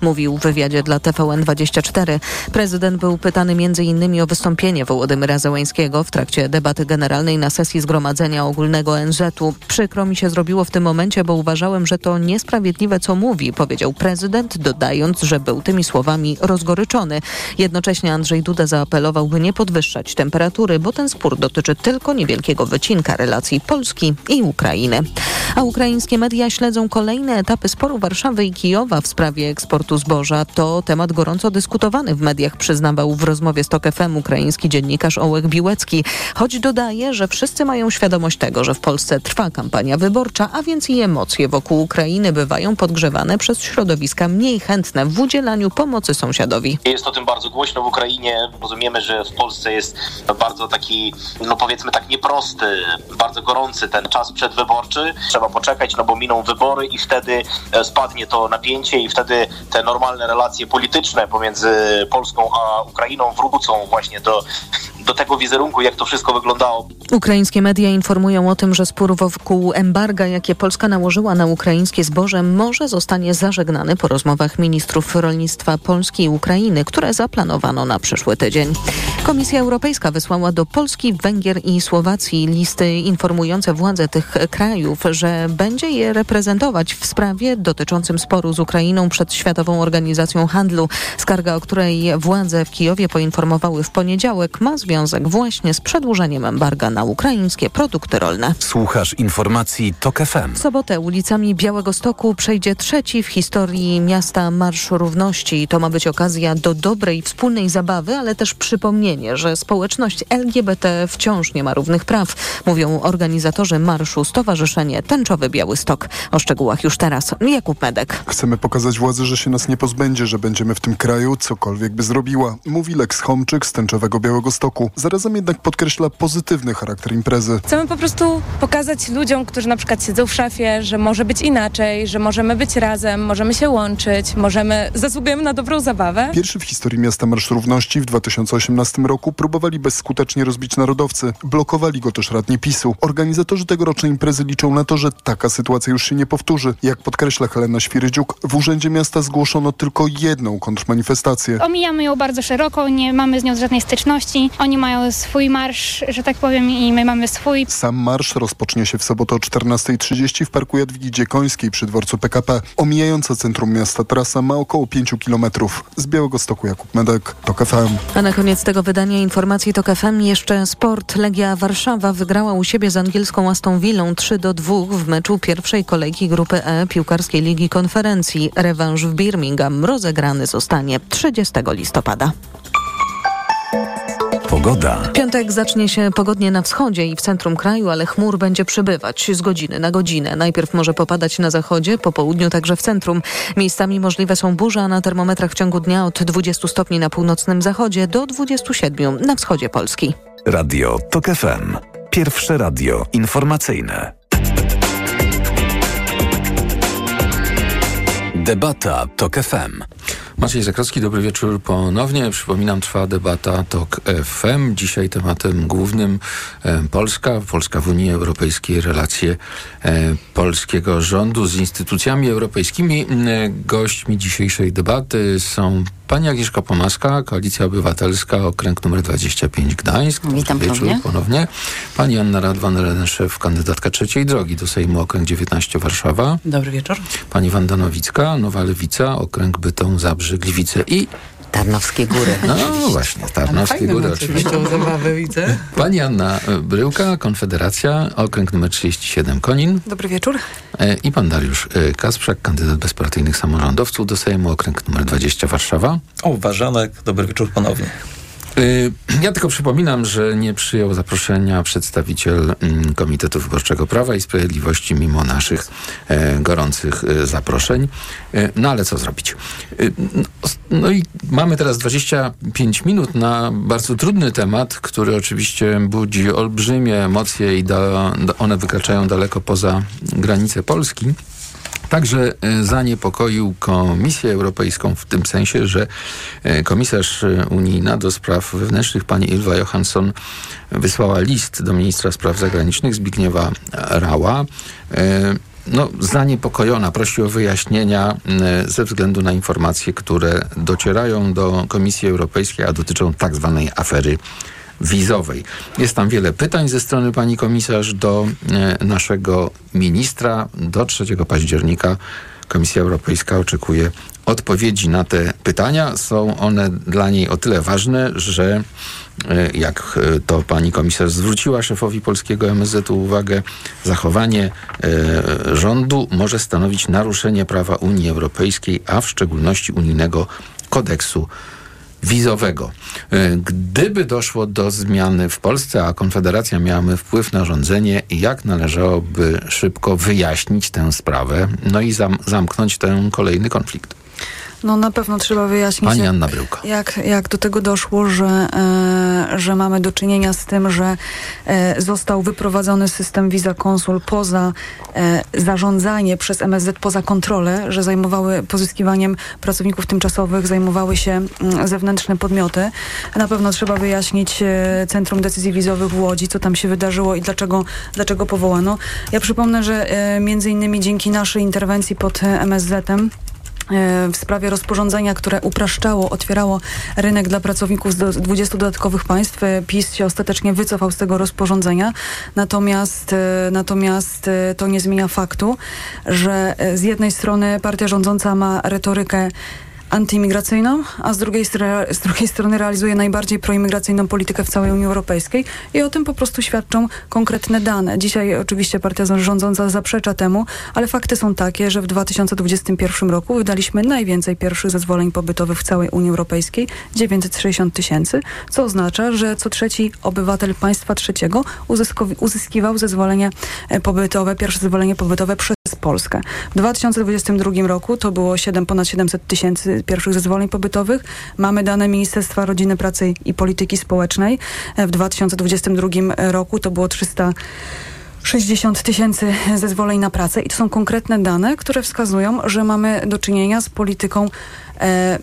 mówił w wywiadzie dla TVN24. Prezydent był pytany m.in. o wystąpienie Wołodymyra Zełańskiego w trakcie debaty generalnej na sesji Zgromadzenia Ogólnego NZ-u. Przykro mi się zrobiło w tym momencie, bo uważałem, że to niesprawiedliwe, co mówi, powiedział prezydent, dodając, że był tymi słowami rozgoryczony. Jednocześnie Andrzej Duda zaapelował, by nie podwyższać temperatury, bo ten spór dotyczy tylko niewielkiego wycinka relacji Polski i Ukrainy. A ukraińskie media śledzą kolejne etapy sporu Warszawy i Kijowa w sprawie eksportu zboża. To temat gorąco dyskutowany w mediach, przyznawał w rozmowie z TOK FM ukraiński dziennikarz Ołek Biłecki. Choć dodaje, że wszyscy mają świadomość tego, że w Polsce trwa kampania wyborcza, a więc i emocje wokół Ukrainy bywają podgrzewane przez środowiska mniej chętne w udzielaniu pomocy sąsiadowi. Jest o tym bardzo głośno w Ukrainie. Rozumiemy, że w Polsce jest bardzo taki, no powiedzmy tak nieprosty, bardzo gorący ten czas przedwyborczy. Trzeba poczekać, no bo miną wybory i wtedy e, spadnie to napięcie i wtedy te normalne relacje polityczne pomiędzy Polską a Ukrainą wrócą właśnie do, do tego wizerunku, jak to wszystko wyglądało. Ukraińskie media informują o tym, że spór wokół embarga, jakie Polska nałożyła na ukraińskie zboże, może zostanie zażegnany po rozmowach ministrów rolnictwa Polski i Ukrainy, które zaplanowano na przyszły tydzień. Komisja Europejska wysłała do Polski, Węgier i Słowacji listy informujące władze tych krajów, że będzie je reprezentować w sprawie dotyczącym sporu z Ukrainą przed Światową Organizacją Handlu. Skarga, o której władze w Kijowie poinformowały w poniedziałek, ma związek właśnie z przedłużeniem embarga na ukraińskie produkty rolne. Słuchasz informacji TOK FM. W sobotę ulicami Białego Stoku przejdzie trzeci w historii miasta Marsz Równości. To ma być okazja do dobrej wspólnej zabawy, ale też przypomnienie, że społeczność LGBT wciąż nie ma równych praw, mówią organizatorzy marszu Stowarzyszenie Tęczowy Biały Stok. O szczegółach już teraz Jakub Medek. Chcemy pokazać władzy, że się nas nie pozbędzie, że będziemy w tym kraju, cokolwiek by zrobiła, mówi Lex Homczyk z Tęczowego Białego Stoku. Zarazem jednak podkreśla pozytywny charakter imprezy. Chcemy po prostu pokazać ludziom, którzy na przykład siedzą w szafie, że może być inaczej, że możemy być razem, możemy się łączyć, możemy, zasługujemy na dobrą zabawę. Pierwszy w historii miasta Marsz Równości w 2018 roku próbowali bezskutecznie rozbić narodowcy. Blokowali go też radni PiSu. Organizatorzy tegorocznej imprezy liczą na to, że taka sytuacja już się nie powtórzy. Jak podkreśla Helena Świrydziuk, w Urzędzie Miasta zgłoszono tylko jedną kontrmanifestację. Omijamy ją bardzo szeroko, nie mamy z nią żadnej styczności. Oni mają swój marsz, że tak powiem, i my mamy swój. Sam marsz rozpocznie się w sobotę o 14.30 w Parku Jadwigi Dziekońskiej przy dworcu PKP. Omijająca centrum miasta trasa ma około 5 km. Z Białego Stoku Jakub Medek, TOK FM. A na koniec tego wydania informacji TOK FM jeszcze sport. Legia Warszawa wygrała u siebie z angielską Aston Villą 3 do 2 w meczu pierwszej kolejki grupy E piłkarskiej Ligi Konferencji. Rewanż w Birmingham rozegrany zostanie 30 listopada. Pogoda. Piątek zacznie się pogodnie na wschodzie i w centrum kraju, ale chmur będzie przybywać z godziny na godzinę. Najpierw może popadać na zachodzie, po południu także w centrum. Miejscami możliwe są burze, a na termometrach w ciągu dnia od 20 stopni na północnym zachodzie do 27 na wschodzie Polski. Radio TOK FM. Pierwsze radio informacyjne. Debata TOK FM. Maciej Zakrowski, dobry wieczór ponownie. Przypominam, trwa debata TOK FM. Dzisiaj tematem głównym e, Polska, Polska w Unii Europejskiej, relacje e, polskiego rządu z instytucjami europejskimi. E, gośćmi dzisiejszej debaty są pani Agnieszka Pomaska, Koalicja Obywatelska, okręg numer 25 Gdańsk. Witam Dobry wieczór ponownie. ponownie. Pani Anna Radwan-Leneszef, kandydatka trzeciej drogi do Sejmu, okręg 19 Warszawa. Dobry wieczór. Pani Wanda Nowicka, Nowa Lewica, okręg Bytom, Zabrze, Gliwice i... Tarnowskie Góry. No właśnie, Tarnowskie Góry oczywiście. zabawę, widzę. Pani Anna Bryłka, Konfederacja, okręg numer 37 Konin Dobry wieczór. e, i pan Dariusz e, Kasprzak, kandydat bezpartyjnych samorządowców do Sejmu, okręg numer 20 Warszawa. O, Ważanek, dobry wieczór ponownie. Y, Ja tylko przypominam, że nie przyjął zaproszenia przedstawiciel mm, Komitetu Wyborczego Prawa i Sprawiedliwości mimo naszych e, gorących e, zaproszeń. E, no ale co zrobić? Y, no, No i mamy teraz 25 minut na bardzo trudny temat, który oczywiście budzi olbrzymie emocje i one wykraczają daleko poza granice Polski. Także e, zaniepokoił Komisję Europejską w tym sensie, że e, komisarz e, unijna do spraw wewnętrznych pani Ylva Johansson wysłała list do ministra spraw zagranicznych Zbigniewa Rała. No, zaniepokojona, prosi o wyjaśnienia ze względu na informacje, które docierają do Komisji Europejskiej, a dotyczą tak zwanej afery wizowej. Jest tam wiele pytań ze strony pani komisarz do e, naszego ministra. Do 3 października Komisja Europejska oczekuje odpowiedzi na te pytania. Są one dla niej o tyle ważne, że e, jak e, to pani komisarz zwróciła szefowi polskiego MSZ-u uwagę, zachowanie rządu może stanowić naruszenie prawa Unii Europejskiej, a w szczególności unijnego kodeksu wizowego. E, Gdyby doszło do zmiany w Polsce, a Konfederacja miałaby wpływ na rządzenie, jak należałoby szybko wyjaśnić tę sprawę, no i zam zamknąć ten kolejny konflikt? No na pewno trzeba wyjaśnić, Pani Anna Bryłka. jak, jak do tego doszło, że, e, że mamy do czynienia z tym, że e, został wyprowadzony system Visa Konsul poza e, zarządzanie przez MSZ, poza kontrolę, że zajmowały pozyskiwaniem pracowników tymczasowych, zajmowały się mm, zewnętrzne podmioty. Na pewno trzeba wyjaśnić e, Centrum Decyzji Wizowych w Łodzi, co tam się wydarzyło i dlaczego, dlaczego powołano. Ja przypomnę, że e, między innymi dzięki naszej interwencji pod e, MSZ-em w sprawie rozporządzenia, które upraszczało, otwierało rynek dla pracowników z do- 20 dodatkowych państw. E, PiS się ostatecznie wycofał z tego rozporządzenia. Natomiast, e, natomiast e, to nie zmienia faktu, że e, z jednej strony partia rządząca ma retorykę antyimigracyjną, a z drugiej, z drugiej strony realizuje najbardziej proimigracyjną politykę w całej Unii Europejskiej i o tym po prostu świadczą konkretne dane. Dzisiaj oczywiście partia rządząca zaprzecza temu, ale fakty są takie, że w 2021 roku wydaliśmy najwięcej pierwszych zezwoleń pobytowych w całej Unii Europejskiej, 960 tysięcy, co oznacza, że co trzeci obywatel państwa trzeciego uzyskiwał zezwolenie e, pobytowe, pierwsze zezwolenie pobytowe Polskę. W 2022 roku to było 7, ponad 700 tysięcy pierwszych zezwoleń pobytowych. Mamy dane Ministerstwa Rodziny, Pracy i Polityki Społecznej. W 2022 roku to było 300 60 tysięcy zezwoleń na pracę i to są konkretne dane, które wskazują, że mamy do czynienia z polityką e,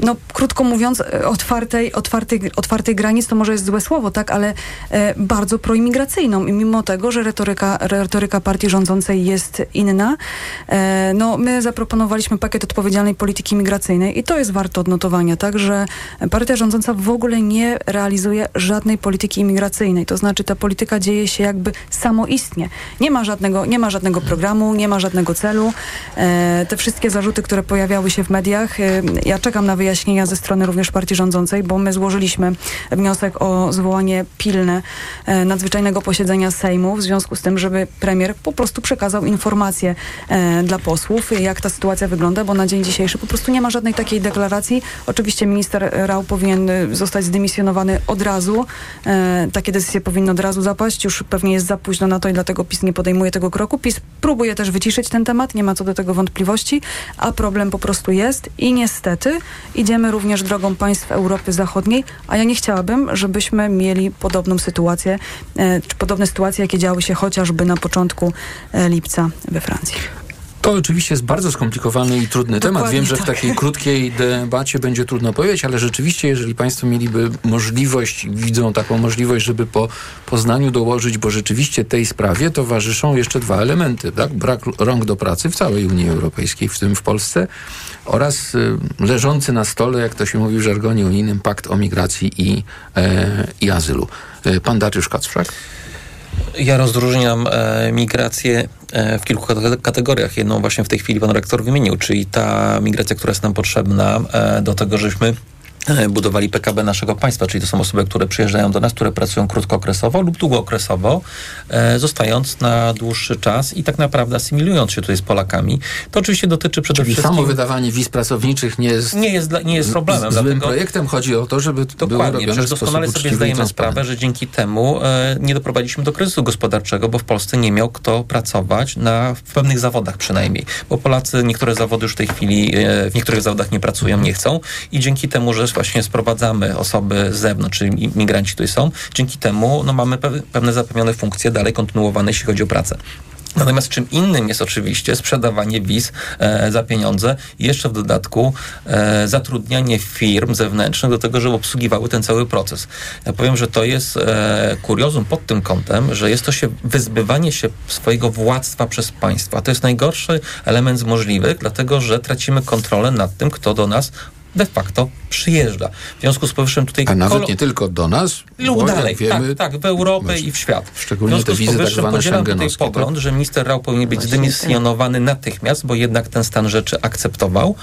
no, krótko mówiąc, e, otwartej, otwartej, otwartej granic, to może jest złe słowo, tak, ale e, bardzo proimigracyjną. I mimo tego, że retoryka, retoryka partii rządzącej jest inna, no, my zaproponowaliśmy pakiet odpowiedzialnej polityki migracyjnej i to jest warte odnotowania, tak, że partia rządząca w ogóle nie realizuje żadnej polityki imigracyjnej. To znaczy ta polityka dzieje się jakby samoistnie. Nie ma żadnego, nie ma żadnego programu, nie ma żadnego celu. Te wszystkie zarzuty, które pojawiały się w mediach, ja czekam czekam na wyjaśnienia ze strony również partii rządzącej, bo my złożyliśmy wniosek o zwołanie pilne e, nadzwyczajnego posiedzenia Sejmu w związku z tym, żeby premier po prostu przekazał informacje e, dla posłów, jak ta sytuacja wygląda, bo na dzień dzisiejszy po prostu nie ma żadnej takiej deklaracji. Oczywiście minister Rał powinien y, zostać zdymisjonowany od razu. E, takie decyzje powinny od razu zapaść. Już pewnie jest za późno na to i dlatego PiS nie podejmuje tego kroku. PiS próbuje też wyciszyć ten temat, nie ma co do tego wątpliwości, a problem po prostu jest i niestety idziemy również drogą państw Europy Zachodniej, a ja nie chciałabym, żebyśmy mieli podobną sytuację, e, czy podobne sytuacje, jakie działy się chociażby na początku e, lipca we Francji. To oczywiście jest bardzo skomplikowany i trudny Dokładnie temat. Wiem, że w tak. takiej krótkiej debacie będzie trudno powiedzieć, ale rzeczywiście, jeżeli Państwo mieliby możliwość, widzą taką możliwość, żeby po Poznaniu dołożyć, bo rzeczywiście tej sprawie towarzyszą jeszcze dwa elementy. Tak? Brak rąk do pracy w całej Unii Europejskiej, w tym w Polsce, oraz y, leżący na stole, jak to się mówi w żargonie unijnym, pakt o migracji i, e, i azylu. E, Pan Dariusz Kacprzak? Ja rozróżniam e, migrację e, w kilku kate- kategoriach. Jedną właśnie w tej chwili pan rektor wymienił, czyli ta migracja, która jest nam potrzebna e, do tego, żebyśmy e, budowali PKB naszego państwa, czyli to są osoby, które przyjeżdżają do nas, które pracują krótkookresowo lub długookresowo, e, zostając na dłuższy czas i tak naprawdę asymilując się tutaj z Polakami. To oczywiście dotyczy przede Czyli wszystkim... samo wydawanie wiz pracowniczych nie jest, Nie jest, dla- nie jest problemem, z- złym dlatego- projektem. Chodzi o to, żeby to było Dokładnie, robione przecież doskonale sobie zdajemy sprawę, że dzięki temu e, nie doprowadziliśmy do kryzysu gospodarczego, bo w Polsce nie miał kto pracować na, w pewnych zawodach przynajmniej. Bo Polacy niektóre zawody już w tej chwili e, w niektórych zawodach nie pracują, nie chcą i dzięki temu, że właśnie sprowadzamy osoby z zewnątrz, czyli migranci tutaj są, dzięki temu no, mamy pe- pewne zapewnione funkcje dalej kontynuowane, jeśli chodzi o pracę. Natomiast czym innym jest oczywiście sprzedawanie wiz e, za pieniądze i jeszcze w dodatku e, zatrudnianie firm zewnętrznych do tego, żeby obsługiwały ten cały proces. Ja powiem, że to jest e, kuriozum pod tym kątem, że jest to się wyzbywanie się swojego władztwa przez państwa. To jest najgorszy element z możliwych, dlatego że tracimy kontrolę nad tym, kto do nas de facto przyjeżdża. W związku z powyższym tutaj... A nawet kolo- nie tylko do nas, lub dalej, wiemy, tak, tak, w Europę i w świat. szczególnie w związku te z wizy tak powyższym zwane podzielam tutaj tak? pogląd, że minister Rał powinien być zdymisjonowany natychmiast, bo jednak ten stan rzeczy akceptował.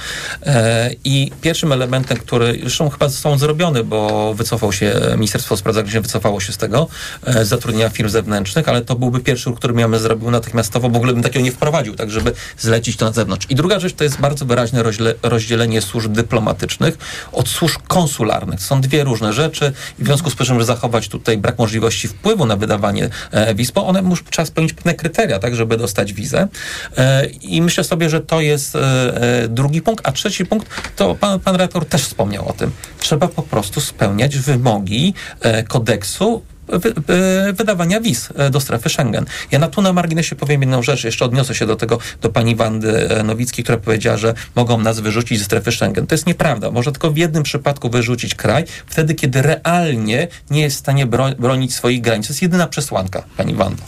E, I pierwszym elementem, który zresztą chyba został zrobiony, bo wycofał się, Ministerstwo Spraw Zagranicznych wycofało się z tego, e, zatrudnienia firm zewnętrznych, ale to byłby pierwszy który bym zrobił natychmiastowo, w ogóle bym takiego nie wprowadził, tak żeby zlecić to na zewnątrz. I druga rzecz to jest bardzo wyraźne rozdziele, rozdzielenie służb dyplomatycznych od służb konsularnych. Są dwie różne rzeczy i w związku z tym, że zachować tutaj brak możliwości wpływu na wydawanie e, wiz, bo one muszą, trzeba spełnić pewne kryteria, tak, żeby dostać wizę. E, I myślę sobie, że to jest e, drugi punkt. A trzeci punkt, to pan, pan też wspomniał o tym. Trzeba po prostu spełniać wymogi kodeksu wydawania wiz e, do strefy Schengen. Ja na tu na marginesie powiem jedną rzecz, jeszcze odniosę się do tego, do pani Wandy e, Nowickiej, która powiedziała, że mogą nas wyrzucić ze strefy Schengen. To jest nieprawda. Można tylko w jednym przypadku wyrzucić kraj, wtedy, kiedy realnie nie jest w stanie bro, bronić swoich granic. To jest jedyna przesłanka, pani Wando.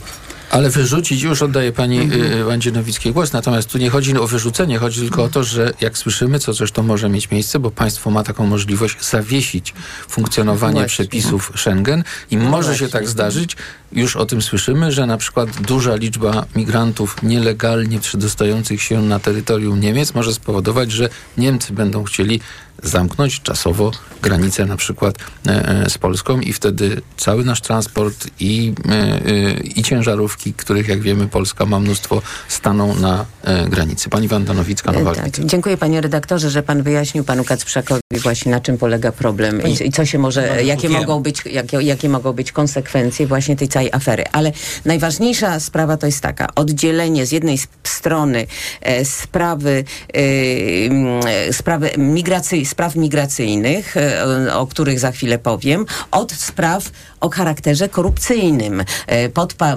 Ale wyrzucić, już oddaję pani Mhm. y, Wandzie Nowickiej głos, natomiast tu nie chodzi o wyrzucenie, chodzi tylko o to, że jak słyszymy, co zresztą może mieć miejsce, bo państwo ma taką możliwość zawiesić funkcjonowanie Właśnie. przepisów Schengen i No może się właśnie. tak zdarzyć, już o tym słyszymy, że na przykład duża liczba migrantów nielegalnie przedostających się na terytorium Niemiec może spowodować, że Niemcy będą chcieli zamknąć czasowo granicę na przykład e, e, z Polską i wtedy cały nasz transport i, e, i ciężarówki, których jak wiemy Polska ma mnóstwo, staną na granicy. Pani Wanda Nowicka, Nowa Tak. Dziękuję panie redaktorze, że pan wyjaśnił panu Kacprzakowi właśnie na czym polega problem i, i co się może, Bardzo jakie wiem. mogą, być, jakie, jakie mogą być konsekwencje właśnie tej całej afery. Ale najważniejsza sprawa to jest taka, oddzielenie z jednej strony e, sprawy, e, sprawy migracy, spraw migracyjnych, e, o których za chwilę powiem, od spraw o charakterze korupcyjnym. E,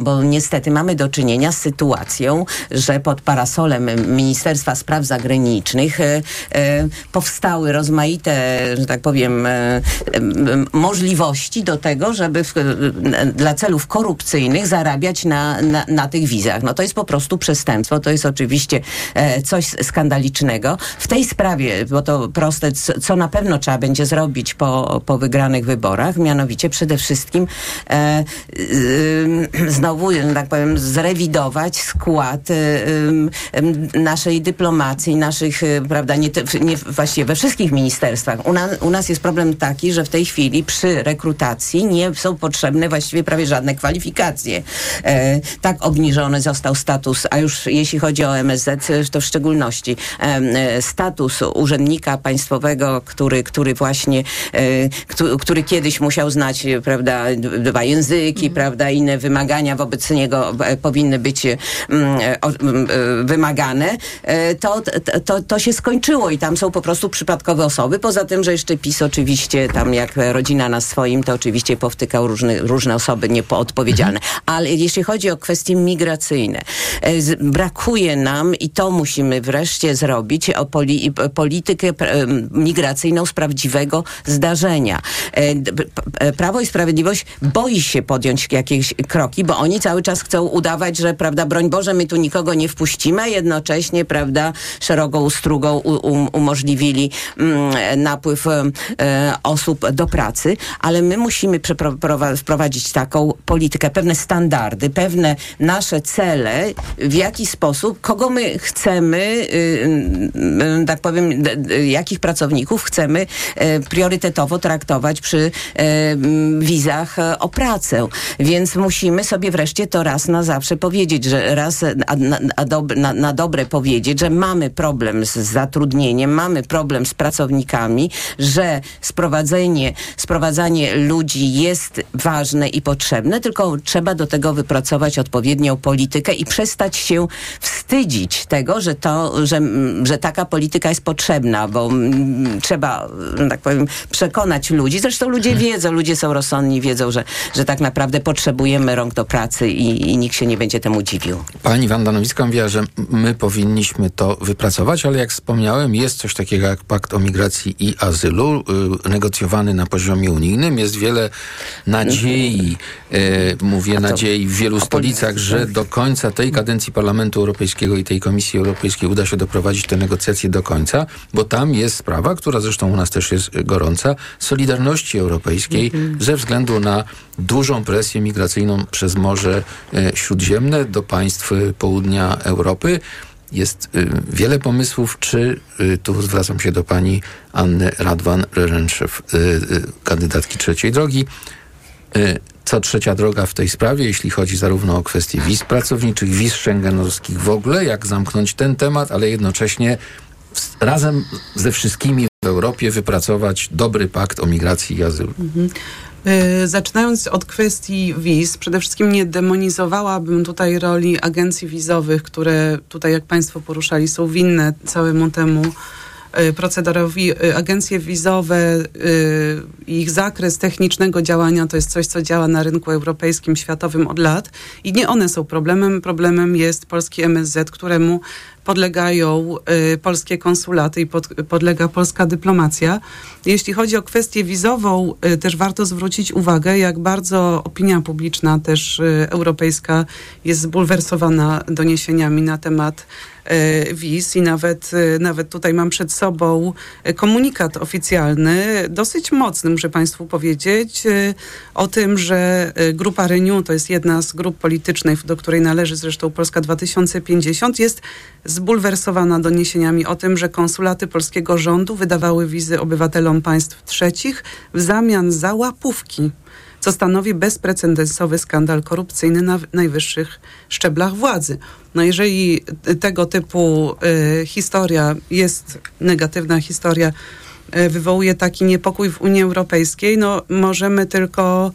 bo niestety mamy do czynienia z sytuacją, że pod parasolem Ministerstwa Spraw Zagranicznych e, e, powstały rozmaite, że tak powiem, em, możliwości do tego, żeby w, dla celów korupcyjnych zarabiać na, na, na tych wizach. No to jest po prostu przestępstwo, to jest oczywiście coś skandalicznego. W tej sprawie, bo to proste, co na pewno trzeba będzie zrobić po, po wygranych wyborach, mianowicie przede wszystkim Europejskim e, y, znowu, że tak powiem, zrewidować skład y, naszej dyplomacji, naszych, y, prawda, nie, nie właściwie we wszystkich ministerstwach. U, u nas jest problem taki, że w tej chwili przy rekrutacji nie są potrzebne właściwie prawie żadne kwalifikacje. E, tak obniżony został status, a już jeśli chodzi o MSZ, to w szczególności e, status urzędnika państwowego, który, który właśnie, e, który, kiedyś musiał znać, e, prawda, dwa języki, Mhm. prawda, inne wymagania wobec niego e, powinny być e, mm, e, o- m, e, wymagane, to, to, to, się skończyło i tam są po prostu przypadkowe osoby. Poza tym, że jeszcze PiS oczywiście tam jak rodzina na swoim, to oczywiście powtykał różne, różne osoby nieodpowiedzialne. Ale jeśli chodzi o kwestie migracyjne, brakuje nam i to musimy wreszcie zrobić o poli, politykę migracyjną z prawdziwego zdarzenia. Prawo i Sprawiedliwość boi się podjąć jakieś kroki, bo oni cały czas chcą udawać, że prawda, broń Boże, my tu nikogo nie wpuścimy, a jednocześnie, prawda, szeroką strugą um, umożliwili mm, napływ e, osób do pracy, ale my musimy wprowadzić taką politykę, pewne standardy, pewne nasze cele, w jaki sposób, kogo my chcemy, y, y, tak powiem, jakich pracowników chcemy e, priorytetowo traktować przy e, wizach e, o pracę. Więc musimy sobie wreszcie to raz na zawsze powiedzieć, że raz a, na, a dob, na, na dobre powiedzieć, że mamy problem z zatrudnieniem, mamy problem z pracownikami, że sprowadzenie, sprowadzanie ludzi jest ważne i potrzebne, tylko trzeba do tego wypracować odpowiednią politykę i przestać się wstydzić tego, że to, że, że taka polityka jest potrzebna, bo mm, trzeba, tak powiem, przekonać ludzi. Zresztą ludzie wiedzą, ludzie są rozsądni, wiedzą, że, że tak naprawdę potrzebujemy rąk do pracy i, i nikt się nie będzie temu dziwił. Pani Wanda Nowicka mówiła, że my powinniśmy to wypracować, ale jak wspomniałem, jest coś takiego jak pakt o migracji i azylu, y, negocjowany na poziomie unijnym. Jest wiele nadziei, y, mówię nadziei w wielu stolicach, że do końca tej kadencji Parlamentu Europejskiego i tej Komisji Europejskiej uda się doprowadzić te negocjacje do końca, bo tam jest sprawa, która zresztą u nas też jest gorąca, Solidarności Europejskiej ze względu na dużą presję migracyjną przez Morze e, Śródziemne do państw e, południa Europy. Jest y, wiele pomysłów, czy tu zwracam się do pani Anny Radwan-Rerenszew, y, y, kandydatki trzeciej drogi. Co trzecia droga w tej sprawie, jeśli chodzi zarówno o kwestie wiz pracowniczych, wiz szengenowskich w ogóle, jak zamknąć ten temat, ale jednocześnie razem ze wszystkimi w Europie wypracować dobry pakt o migracji i azylu. Mhm. Y, Zaczynając od kwestii wiz, przede wszystkim nie demonizowałabym tutaj roli agencji wizowych, które tutaj, jak Państwo poruszali, są winne całemu temu y, procederowi. Y, Agencje wizowe y, ich zakres technicznego działania to jest coś, co działa na rynku europejskim, światowym od lat i nie one są problemem. Problemem jest polski MSZ, któremu podlegają polskie konsulaty i pod, podlega polska dyplomacja. Jeśli chodzi o kwestię wizową, też warto zwrócić uwagę, jak bardzo opinia publiczna też europejska jest zbulwersowana doniesieniami na temat wiz i nawet, y, nawet tutaj mam przed sobą y, komunikat oficjalny, dosyć mocny, muszę Państwu powiedzieć, o tym, że grupa Renew, to jest jedna z grup politycznych, do której należy zresztą Polska 2050, jest zbulwersowana doniesieniami o tym, że konsulaty polskiego rządu wydawały wizy obywatelom państw trzecich w zamian za łapówki co stanowi bezprecedensowy skandal korupcyjny na najwyższych szczeblach władzy. No jeżeli y, tego typu y, historia jest negatywna historia, y, wywołuje taki niepokój w Unii Europejskiej, no możemy tylko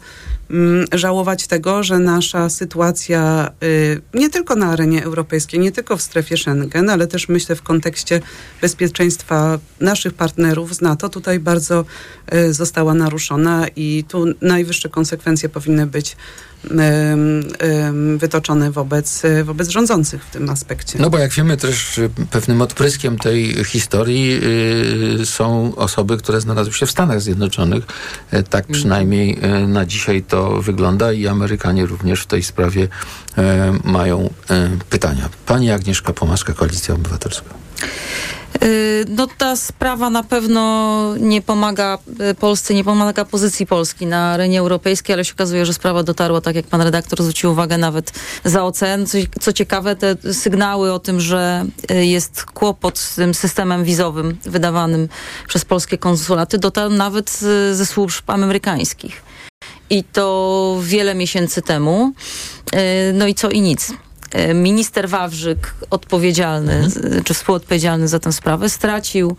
żałować tego, że nasza sytuacja y, nie tylko na arenie europejskiej, nie tylko w strefie Schengen, ale też myślę w kontekście bezpieczeństwa naszych partnerów z NATO tutaj bardzo y, została naruszona i tu najwyższe konsekwencje powinny być ym, wytoczone wobec, y, wobec rządzących w tym aspekcie. No bo jak wiemy też y, pewnym odpryskiem tej historii y, są osoby, które znalazły się w Stanach Zjednoczonych. E, tak przynajmniej e, na dzisiaj to wygląda i Amerykanie również w tej sprawie e, mają e, pytania. Pani Agnieszka Pomaszka, Koalicja Obywatelska. Y, no ta sprawa na pewno nie pomaga y, Polsce, nie pomaga pozycji Polski na arenie europejskiej, ale się okazuje, że sprawa dotarła, tak jak pan redaktor zwrócił uwagę, nawet za ocean. Co, co ciekawe, te sygnały o tym, że y, jest kłopot z tym systemem wizowym wydawanym przez polskie konsulaty, dotarł nawet ze służb amerykańskich. I to wiele miesięcy temu. Y, No i co i nic. Y, Minister Wawrzyk, odpowiedzialny, z- czy współodpowiedzialny za tę sprawę, stracił,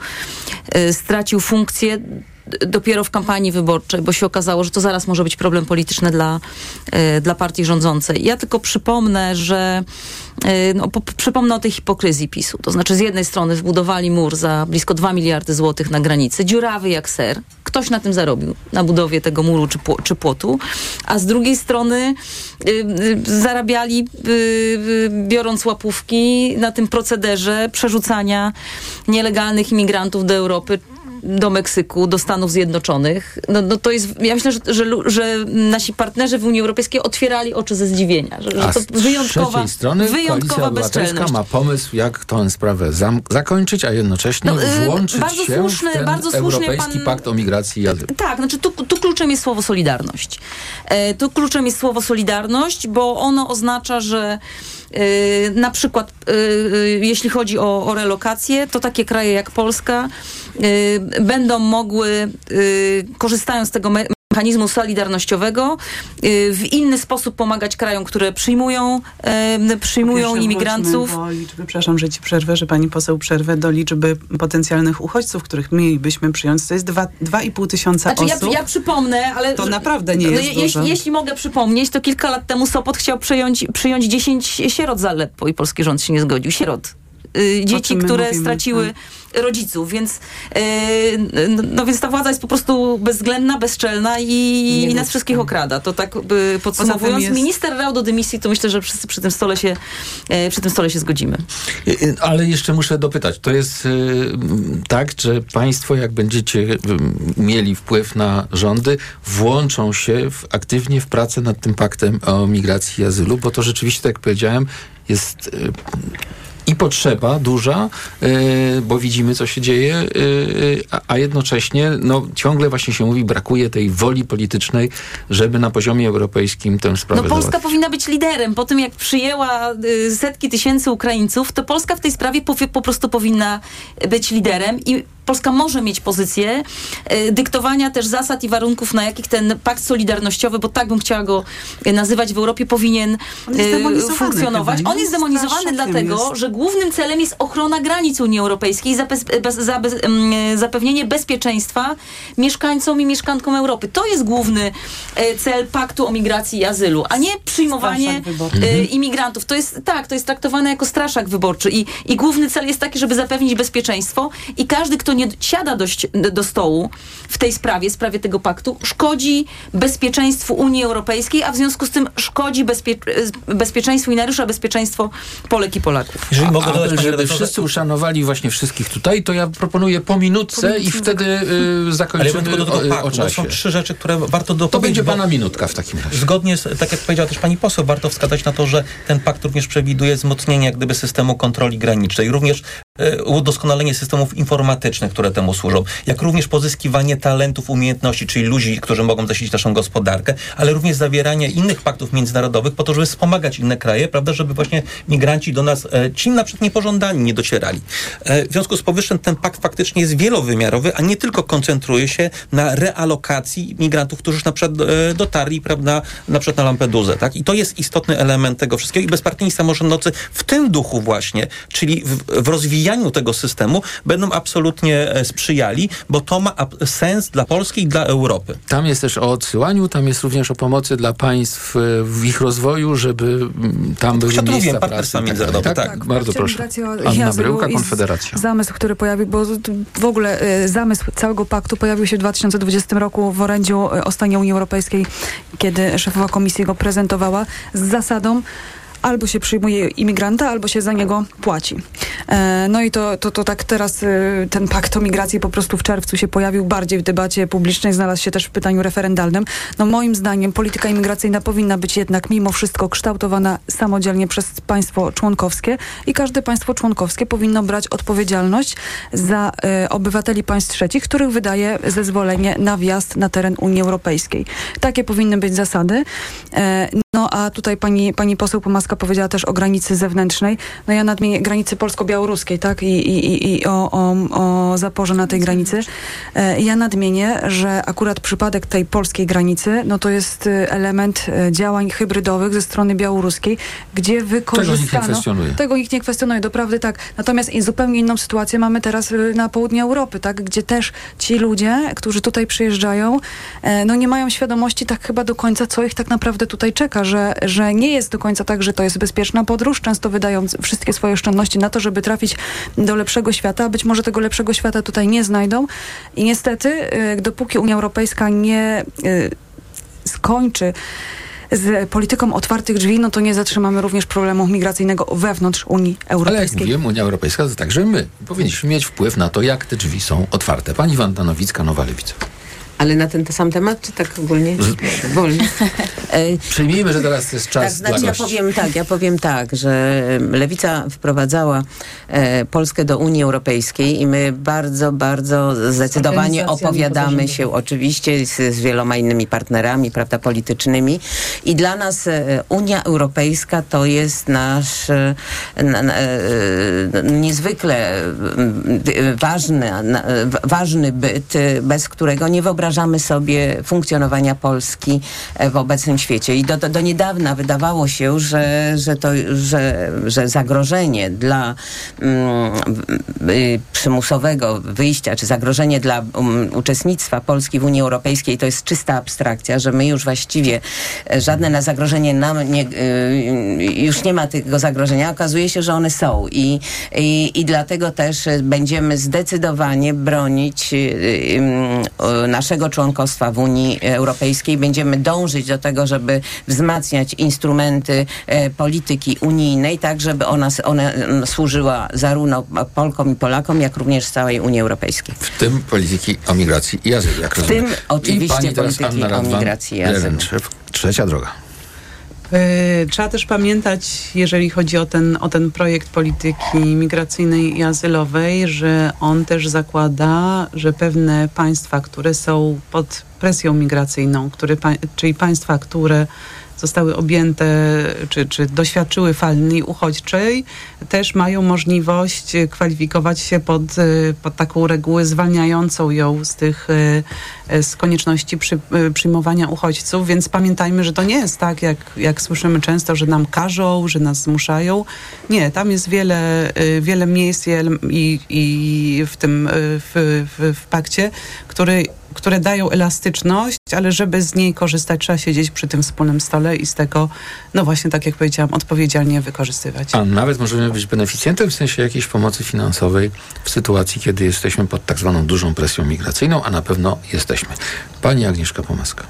y, stracił funkcję dopiero w kampanii wyborczej, bo się okazało, że to zaraz może być problem polityczny dla, dla partii rządzącej. Ja tylko przypomnę, że no, po, przypomnę o tej hipokryzji PiSu. To znaczy z jednej strony wbudowali mur za blisko 2 miliardy złotych na granicy, dziurawy jak ser. Ktoś na tym zarobił, na budowie tego muru czy, czy płotu, a z drugiej strony y, y, zarabiali, y, biorąc łapówki na tym procederze przerzucania nielegalnych imigrantów do Europy do Meksyku, do Stanów Zjednoczonych. No, no to jest, ja myślę, że, że, że nasi partnerzy w Unii Europejskiej otwierali oczy ze zdziwienia, że, że to z wyjątkowa, strony wyjątkowa bezczelność. ma pomysł, jak tę sprawę zam- zakończyć, a jednocześnie No, y, włączyć bardzo się słuszny- w ten bardzo Europejski pan- Pakt o Migracji i Azylu. Tak, znaczy tu, tu kluczem jest słowo solidarność. E, tu kluczem jest słowo solidarność, bo ono oznacza, że na przykład e, e, jeśli chodzi o, o relokację, to takie kraje jak Polska będą mogły, korzystając z tego mechanizmu solidarnościowego, e, w inny sposób pomagać krajom, które przyjmują, przyjmują Pierwsze imigrantów. Do liczby, przepraszam, że ci przerwę, że pani poseł przerwę do liczby potencjalnych uchodźców, których mielibyśmy przyjąć. To jest dwa- 2,5 tysiąca Znaczy, ja, osób. ja przypomnę, ale... To naprawdę nie no, jest jeśli, jeśli mogę przypomnieć, to kilka lat temu Sopot chciał przyjąć, przyjąć 10 sierot z Aleppo i polski rząd się nie zgodził. Sierot. Y, dzieci, które mówimy? straciły rodziców, więc, y, no, więc ta władza jest po prostu bezwzględna, bezczelna i, i nas wszystkich okrada. To tak by podsumowując, jest- minister rał do dymisji, to myślę, że wszyscy przy tym stole się, e, przy tym stole się zgodzimy. Y, y, Ale jeszcze muszę dopytać. To jest y, tak, że państwo, jak będziecie y, mieli wpływ na rządy, włączą się w, aktywnie w pracę nad tym paktem o migracji i azylu, bo to rzeczywiście, tak jak powiedziałem, jest y, i potrzeba duża, y, bo widzimy, co się dzieje, y, y, a, jednocześnie no, ciągle właśnie się mówi, brakuje tej woli politycznej, żeby na poziomie europejskim tę sprawę No Polska załatwić. powinna być liderem. Po tym, jak przyjęła setki tysięcy Ukraińców, to Polska w tej sprawie powie, po prostu powinna być liderem i Polska może mieć pozycję y, dyktowania też zasad i warunków, na jakich ten pakt solidarnościowy, bo tak bym chciała go nazywać w Europie, powinien On demonizowany funkcjonować. On jest demonizowany Strasznie dlatego, jest. że głównym celem jest ochrona granic Unii Europejskiej mm, zapewnienie bezpieczeństwa mieszkańcom i mieszkankom Europy. To jest główny e, cel paktu o migracji i azylu, a nie przyjmowanie e, Mhm. imigrantów. To jest tak, to jest traktowane jako straszak wyborczy i, i główny cel jest taki, żeby zapewnić bezpieczeństwo i każdy, kto nie siada do, ści- do stołu w tej sprawie, sprawie tego paktu, szkodzi bezpieczeństwu Unii Europejskiej, a w związku z tym szkodzi bezpie- bezpieczeństwu i narusza bezpieczeństwo Polek i Polaków. Jeżeli mogę dodać, żeby redaktorze- wszyscy uszanowali właśnie wszystkich tutaj, to ja proponuję po minutce i wtedy y, Ale ja zakończymy bym tylko do o, tego o paktu, czasie. są trzy rzeczy, które warto dopowiedzieć. To będzie pana minutka w takim razie. Zgodnie z, tak jak powiedziała też pani poseł, warto wskazać na to, że ten pakt również przewiduje wzmocnienie jak gdyby systemu kontroli granicznej, również udoskonalenie systemów informatycznych, które temu służą, jak również pozyskiwanie talentów, umiejętności, czyli ludzi, którzy mogą zasilić naszą gospodarkę, ale również zawieranie innych paktów międzynarodowych po to, żeby wspomagać inne kraje, prawda, żeby właśnie migranci do nas, e, ci na przykład niepożądani, nie docierali. E, w związku z powyższym ten pakt faktycznie jest wielowymiarowy, a nie tylko koncentruje się na realokacji migrantów, którzy już na przykład e, dotarli, prawda, na przykład na Lampedusę, tak? I to jest istotny element tego wszystkiego i bezpartyjni samorządowcy w tym duchu właśnie, czyli w, w rozwijaniu tego systemu będą absolutnie e, sprzyjali, bo to ma sens dla Polski i dla Europy. Tam jest też o odsyłaniu, tam jest również o pomocy dla państw e, w ich rozwoju, żeby mm, tam były miejsca mówiłem, pracy. partnerstwa tak międzynarodowe, Tak, tak. bardzo Pakcie proszę. Anna Bryłka, Konfederacja. Zamysł, który pojawił, bo w ogóle y, zamysł całego paktu pojawił się w 2020 roku w orędziu o stanie Unii Europejskiej, kiedy szefowa komisji go prezentowała z zasadą albo się przyjmuje imigranta, albo się za niego płaci. E, no i to, to, to tak teraz y, ten pakt o migracji po prostu w czerwcu się pojawił bardziej w debacie publicznej, znalazł się też w pytaniu referendalnym. No moim zdaniem polityka imigracyjna powinna być jednak mimo wszystko kształtowana samodzielnie przez państwo członkowskie i każde państwo członkowskie powinno brać odpowiedzialność za y, obywateli państw trzecich, których wydaje zezwolenie na wjazd na teren Unii Europejskiej. Takie powinny być zasady. E, no a tutaj pani, pani poseł Pomaska powiedziała też o granicy zewnętrznej. No ja nadmienię granicy polsko-białoruskiej, tak? I, i, i, o, o, o zaporze na tej granicy. E, ja nadmienię, że akurat przypadek tej polskiej granicy, no to jest y, element y, działań hybrydowych ze strony białoruskiej, gdzie wykorzystano... nikt nie kwestionuje. Tego nikt nie kwestionuje, doprawdy tak. Natomiast zupełnie inną sytuację mamy teraz y, na południu Europy, tak? Gdzie też ci ludzie, którzy tutaj przyjeżdżają, e, no nie mają świadomości tak chyba do końca, co ich tak naprawdę tutaj czeka, że, że nie jest do końca tak, że to jest bezpieczna podróż. Często wydają wszystkie swoje oszczędności na to, żeby trafić do lepszego świata, być może tego lepszego świata tutaj nie znajdą. I niestety, y, dopóki Unia Europejska nie y, skończy z polityką otwartych drzwi, no to nie zatrzymamy również problemu migracyjnego wewnątrz Unii Ale jak Europejskiej. mówiłem, Unia Europejska to także my. Powinniśmy mieć wpływ na to, jak te drzwi są otwarte. Pani Wanda Nowicka, Nowa Lewica. Ale na ten sam temat, czy tak ogólnie? Wolnie. E, Przyjmijmy, że teraz jest czas tak, znaczy dla ja powiem tak, ja powiem tak, że Lewica wprowadzała e, Polskę do Unii Europejskiej i my bardzo, bardzo zdecydowanie opowiadamy się oczywiście z, z wieloma innymi partnerami, prawda, politycznymi i dla nas e, Unia Europejska to jest nasz e, na, na, e, niezwykle wy- ważny, na, ważny byt, e, bez którego nie wyobrażamy sobie funkcjonowania Polski e, w obecnym świecie. I do, do, do niedawna wydawało się, że, że, to, że, że zagrożenie dla mm, y, przymusowego wyjścia, czy zagrożenie dla um, uczestnictwa Polski w Unii Europejskiej to jest czysta abstrakcja, że my już właściwie e, żadne na zagrożenie nam nie, y, już nie ma tego zagrożenia. Okazuje się, że one są i, i, i dlatego też e, będziemy zdecydowanie bronić y, y, y, naszego członkostwa w Unii Europejskiej. Będziemy dążyć do tego, żeby wzmacniać instrumenty e, polityki unijnej, tak żeby ona, ona mm, służyła zarówno Polkom i Polakom, jak również całej Unii Europejskiej. W tym polityki o migracji i azylu, jak W rozumiem. tym oczywiście polityki o migracji i azylu. Trzecia droga. E, Trzeba też pamiętać, jeżeli chodzi o ten, o ten projekt polityki migracyjnej i azylowej, że on też zakłada, że pewne państwa, które są pod presją migracyjną, które, czyli państwa, które zostały objęte czy, czy doświadczyły fali uchodźczej, też mają możliwość kwalifikować się pod, e, pod taką regułę zwalniającą ją z tych e, e, z konieczności przy, przyjmowania uchodźców, więc pamiętajmy, że to nie jest tak, jak, jak słyszymy często, że nam każą, że nas zmuszają. Nie, tam jest wiele, wiele miejsc i, i, w tym w, w, w pakcie, który które dają elastyczność, ale żeby z niej korzystać, trzeba siedzieć przy tym wspólnym stole i z tego, no właśnie tak jak powiedziałam, odpowiedzialnie wykorzystywać. A nawet możemy być beneficjentem w sensie jakiejś pomocy finansowej w sytuacji, kiedy jesteśmy pod tak zwaną dużą presją migracyjną, a na pewno jesteśmy. Pani Agnieszka Pomaska,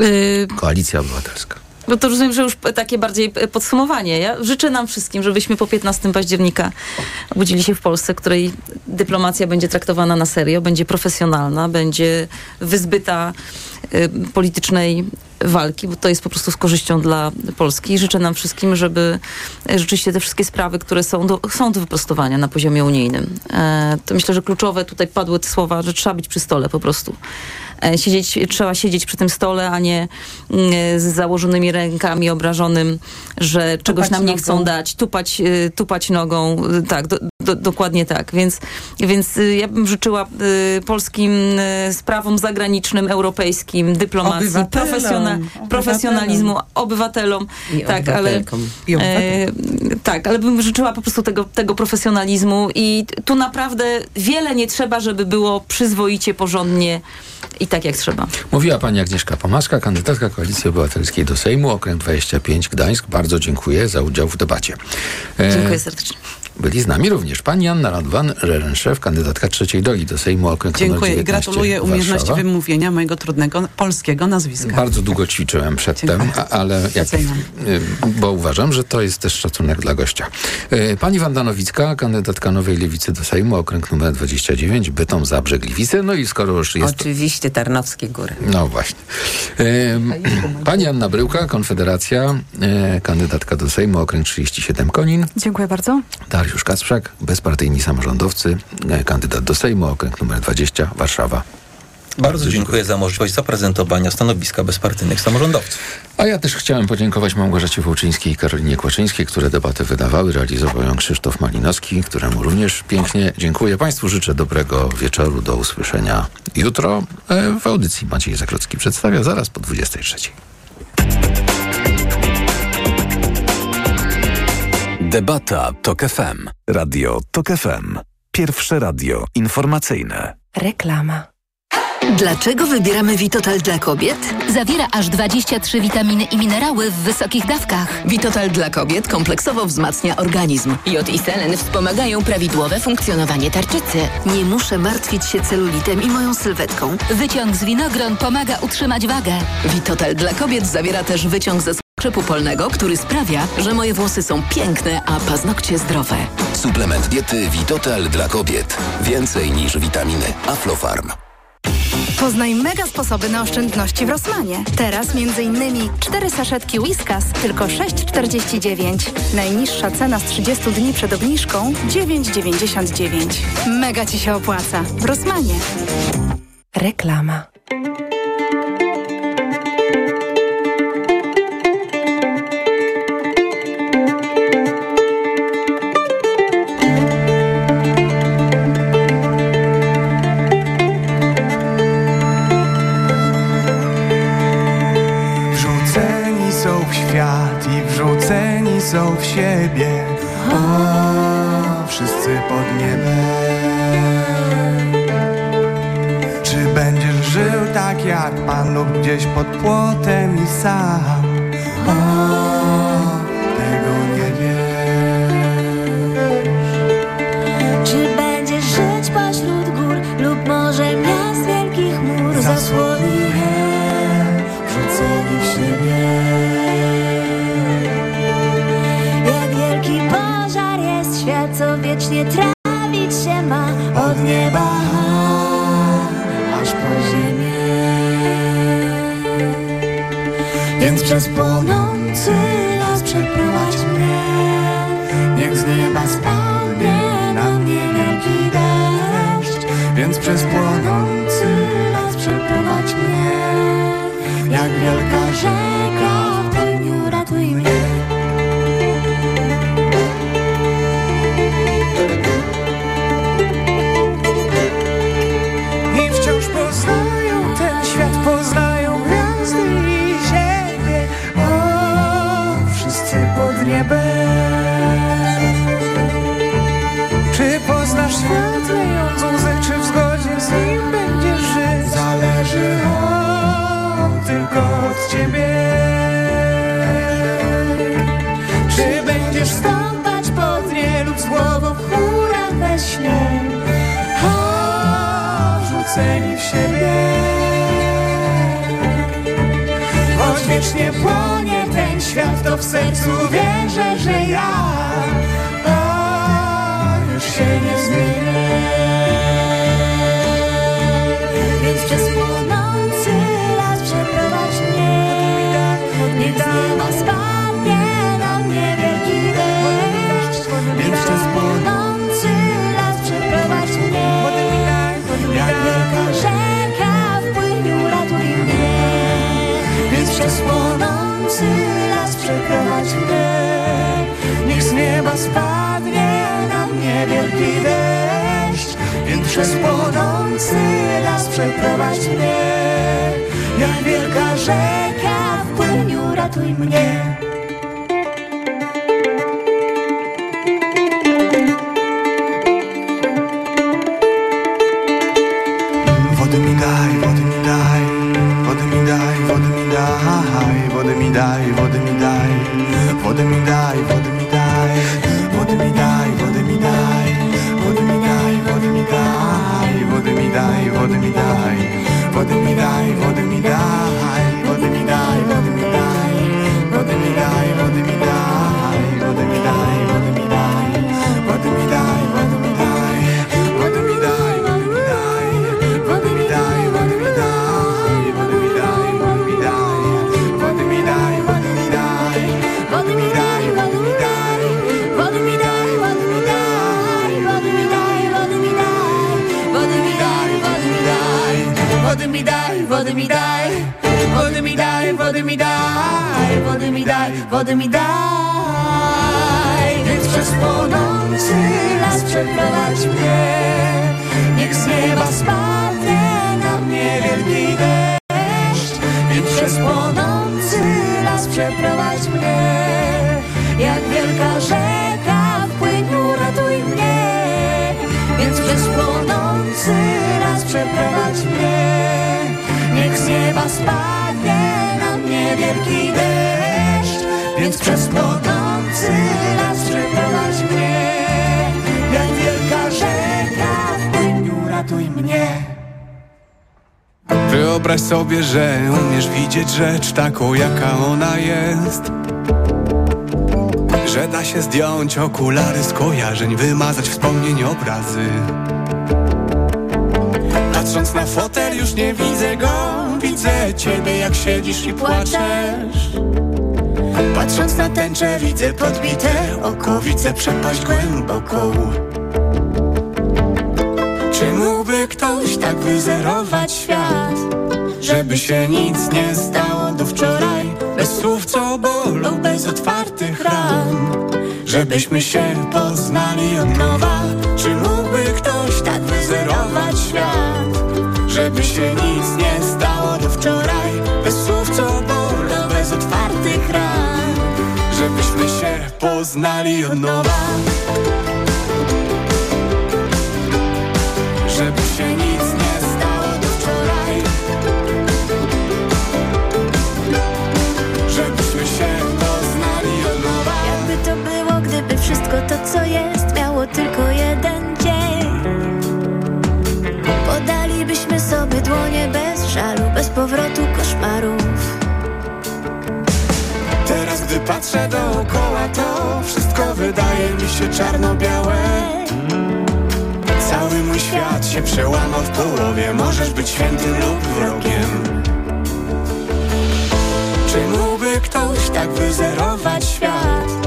Y, Koalicja Obywatelska. Bo to rozumiem, że już takie bardziej podsumowanie. Ja życzę nam wszystkim, żebyśmy po 15 października obudzili się w Polsce, której dyplomacja będzie traktowana na serio, będzie profesjonalna, będzie wyzbyta y, politycznej walki, bo to jest po prostu z korzyścią dla Polski. Życzę nam wszystkim, żeby e, rzeczywiście te wszystkie sprawy, które są do, są do wyprostowania na poziomie unijnym. E, to myślę, że kluczowe tutaj padły te słowa, że trzeba być przy stole po prostu. E, Siedzieć, trzeba siedzieć przy tym stole, a nie mm, z założonymi rękami, obrażonym, że czegoś nam nie nogą. chcą dać, tupać, y, tupać nogą. Y, Tak, do, do, dokładnie tak. Więc, więc y, ja bym życzyła y, polskim y, sprawom zagranicznym, europejskim, dyplomacji, Obywatelom, profesjona, obywatelom. profesjonalizmu, obywatelom. I tak, ale. I e, obywatelom. tak, ale bym życzyła po prostu tego, tego profesjonalizmu i tu naprawdę wiele nie trzeba, żeby było przyzwoicie, porządnie i tak jak trzeba. Mówiła pani Agnieszka Pomaska, kandydatka Koalicji Obywatelskiej do Sejmu, okręg 25 Gdańsk. Bardzo dziękuję za udział w debacie. E, Dziękuję serdecznie. Byli z nami również pani Anna Radwan, Rerenszew, kandydatka trzeciej drogi do Sejmu Okręg numer Dziękuję i 19 gratuluję umiejętności wymówienia mojego trudnego polskiego nazwiska. Bardzo długo ćwiczyłem przedtem, a, ale jak, y, bo uważam, że to jest też szacunek dla gościa. Y, Pani Wanda Nowicka, kandydatka Nowej Lewicy do Sejmu, okręg numer 29, Bytom, Zabrze, Gliwice. No i skoro już jest... Oczywiście Tarnowskie Góry. No właśnie. Ym, Pani Anna Bryłka, Konfederacja, y, kandydatka do Sejmu, okręg 37 Konin. Dziękuję bardzo. Dariusz Kasprzak, bezpartyjni samorządowcy, y, kandydat do Sejmu, okręg numer 20, Warszawa. Bardzo dziękuję za możliwość zaprezentowania stanowiska bezpartyjnych samorządowców. A ja też chciałem podziękować Małgorzacie Wołczyńskiej i Karolinie Kłaczyńskiej, które debatę wydawały. Realizował ją Krzysztof Malinowski, któremu również pięknie dziękuję. Państwu życzę dobrego wieczoru. Do usłyszenia jutro e, w audycji Maciej Zakrocki przedstawia zaraz po 23. Debata TOK FM. Radio TOK FM. Pierwsze radio informacyjne. Reklama. Dlaczego wybieramy Witotal dla kobiet? Zawiera aż 23 witaminy i minerały w wysokich dawkach. Witotal dla kobiet kompleksowo wzmacnia organizm. Jod i selen wspomagają prawidłowe funkcjonowanie tarczycy. Nie muszę martwić się celulitem i moją sylwetką. Wyciąg z winogron pomaga utrzymać wagę. Witotal dla kobiet zawiera też wyciąg ze skrzypu polnego, który sprawia, że moje włosy są piękne, a paznokcie zdrowe. Suplement diety Vitotal dla kobiet. Więcej niż witaminy. Aflofarm. Poznaj mega sposoby na oszczędności w Rosmanie. Teraz m.in. 4 saszetki Whiskas tylko 6,49. Najniższa cena z 30 dni przed obniżką 9,99. Mega Ci się opłaca. W Rosmanie. Reklama. W siebie. O, wszyscy pod niebem. Czy będziesz żył tak jak Pan lub gdzieś pod płotem i sam? O, trawić się ma Od nieba aż po ziemię. Więc przez płonący las przeprowadź mnie. Niech z nieba spadnie na mnie wielki deszcz. Więc przez płonący las przeprowadź mnie. Jak wielka rzeka o, tylko od ciebie. Czy będziesz stąpać pod nie lub z głową w chmurach we śnie? O, rzuceni w siebie. Choć wiecznie płonie ten świat, to w sercu wierzę, że ja przez płonący las przeprowadź mnie. Niech z nieba spadnie na mnie wielki deszcz. Płonący przeprowadź mnie. Jak wielka rzeka Aniu, ratuj mnie. Rzecz taką, jaka ona jest. Że da się zdjąć okulary skojarzeń, wymazać wspomnień obrazy. Patrząc na fotel już nie widzę go, widzę ciebie jak siedzisz i płaczesz. Patrząc na tęczę widzę podbite oko, widzę przepaść głęboką. Czy mógłby ktoś tak wyzerować świat? Żeby się nic nie stało słów co bolą, bez otwartych ran. Żebyśmy się poznali od nowa Czy mógłby ktoś tak wyzerować świat? Żeby się nic nie stało do wczoraj Bez słów co bolą, bez otwartych ran. Żebyśmy się poznali od nowa wszystko to, co jest, miało tylko jeden dzień. Podalibyśmy sobie dłonie bez żalu, bez powrotu koszmarów. Teraz gdy patrzę dookoła to Wszystko wydaje mi się czarno-białe Cały mój świat się przełamał w połowie Możesz być świętym lub wrogiem Czy mógłby ktoś tak wyzerować świat?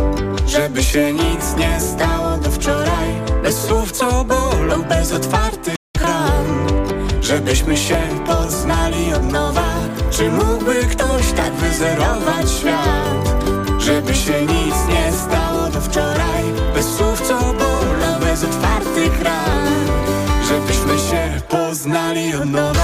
Żeby się nic nie stało do wczoraj. Bez słów co bolą, bez otwartych ran Żebyśmy się poznali od nowa. Czy mógłby ktoś tak wyzerować świat? Żeby się nic nie stało do wczoraj. Bez słów co bolą, bez otwartych ran Żebyśmy się poznali od nowa